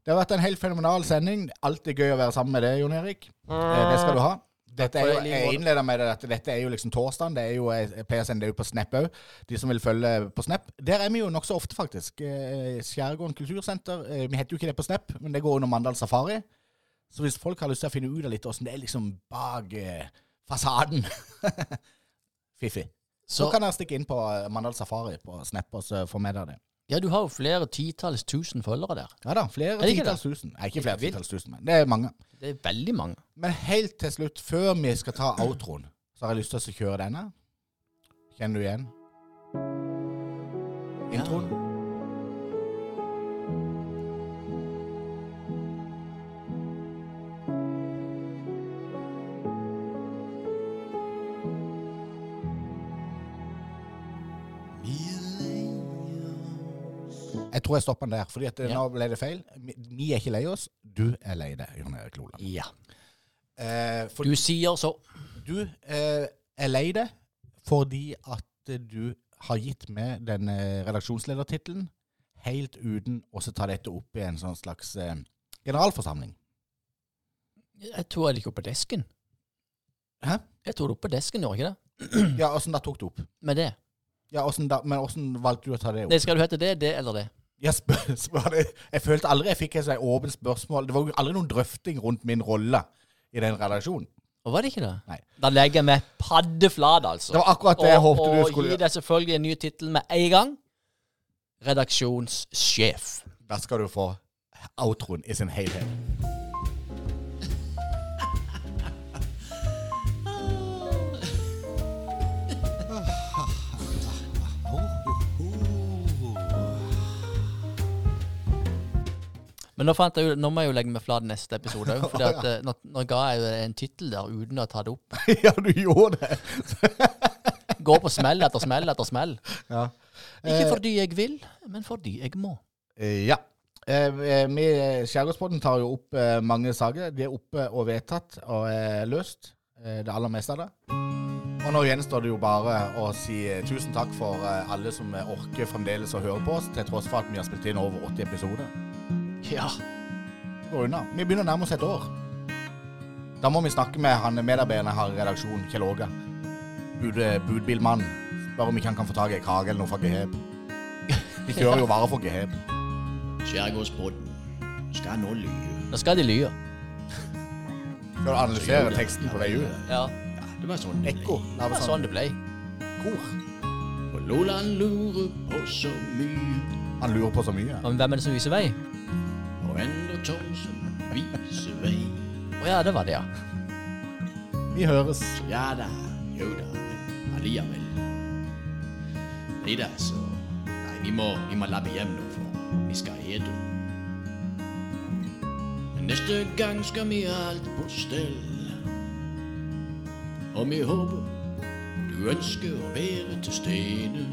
Det har vært en helt fenomenal sending. Alltid gøy å være sammen med deg, Jon Erik. Eh, Det skal du ha. Dette er jo, jeg innleder med at dette er jo liksom torsdagen. Det er jo eh, PSN, det er jo på Snap òg. De som vil følge på Snap. Der er vi jo nokså ofte, faktisk. Eh, Skjærgården kultursenter. Eh, Vi heter jo ikke det på Snap, men det går under Mandal Safari. Så hvis folk har lyst til å finne ut av litt åssen det er liksom bak fasaden Fiffig. Så, Så, kan dere stikke inn på Mandal Safari på Snap og få med dere det. Ja, du har jo flere titalls tusen følgere der. Ja da, flere Er titalls tusen. Nei, ikke flere titalls tusen, men det er mange. Det er veldig mange. Men helt til slutt, før vi skal ta outroen, så har jeg lyst til å kjøre denne. Kjenner du igjen? Introen? Jeg tror jeg stopper den der, at eh, Ja. nå ble det feil. Vi, er ikke lei oss. Du er lei deg, Jon Erik Loland. Ja. Eh, for Du sier så. du eh, er lei deg fordi at eh, du har gitt meg den eh, redaksjonsledertittelen helt uten å så ta dette opp i en sånn slags eh, generalforsamling. Jeg tror jeg det ikke opp på desken. Hæ? Jeg tror det opp på desken, gjorde jeg ikke det? Ja, åssen da tok du opp? Med det. Ja, hvordan da, Men åssen valgte du å ta det opp? det skal du hete det, det eller det? Jeg, spør, spør jeg følte aldri jeg fikk et åpent spørsmål. Det var jo aldri noen drøfting rundt min rolle i den redaksjonen. Og var det ikke det? Nei. Da legger meg paddeflat, altså. Det var akkurat det jeg håpte du og skulle gi deg selvfølgelig en ny tittel med en gang. Redaksjonssjef. Da skal du få outroen i sin helhet. Men nå, fant jeg jo, nå må jeg jo legge meg flat neste episode òg. For at, eh, nå, nå ga jeg jo en tittel der uten å ta det opp. ja, du gjorde det. Går på smell etter smell etter smell. Ja. Ikke Eh, fordi jeg vil, men fordi jeg må. Eh, Ja. Vi i Skjærgårdspodden tar jo opp mange saker. De er oppe og vedtatt og løst. Det aller meste av det. Og nå gjenstår det jo bare å si tusen takk for alle som orker fremdeles å høre på oss, til tross for at vi har spilt inn over 80 episoder. Ja. Det går unna. Vi begynner å nærme oss et år. Da må vi snakke med han medarbeideren her i redaksjonen, Kjell Åge. Bud, budbilmannen. Spør om ikke han kan få tak i en krage eller noe fra Geheb. De kjører jo varer for Geheb. Skjærgårdsbåten skal nå lyve. Nå skal de lye. Skal du analysere teksten på vei ut? Ja. Det var sånn det Ekko. ble. Det var sånn sånn det ble. kor. Og Loland lurer på så mye. Han lurer på så mye. Men hvem er det som viser vei? Endre Thomsen viser vei. Å ja, det var det, ja. Vi høres. Ja da, jo da, men allikevel. Nei da, så Nei vi må, vi må labbe hjem nå, for vi skal ete. Neste gang skal vi ha alt på stell. Og vi håper du ønsker å være til stede.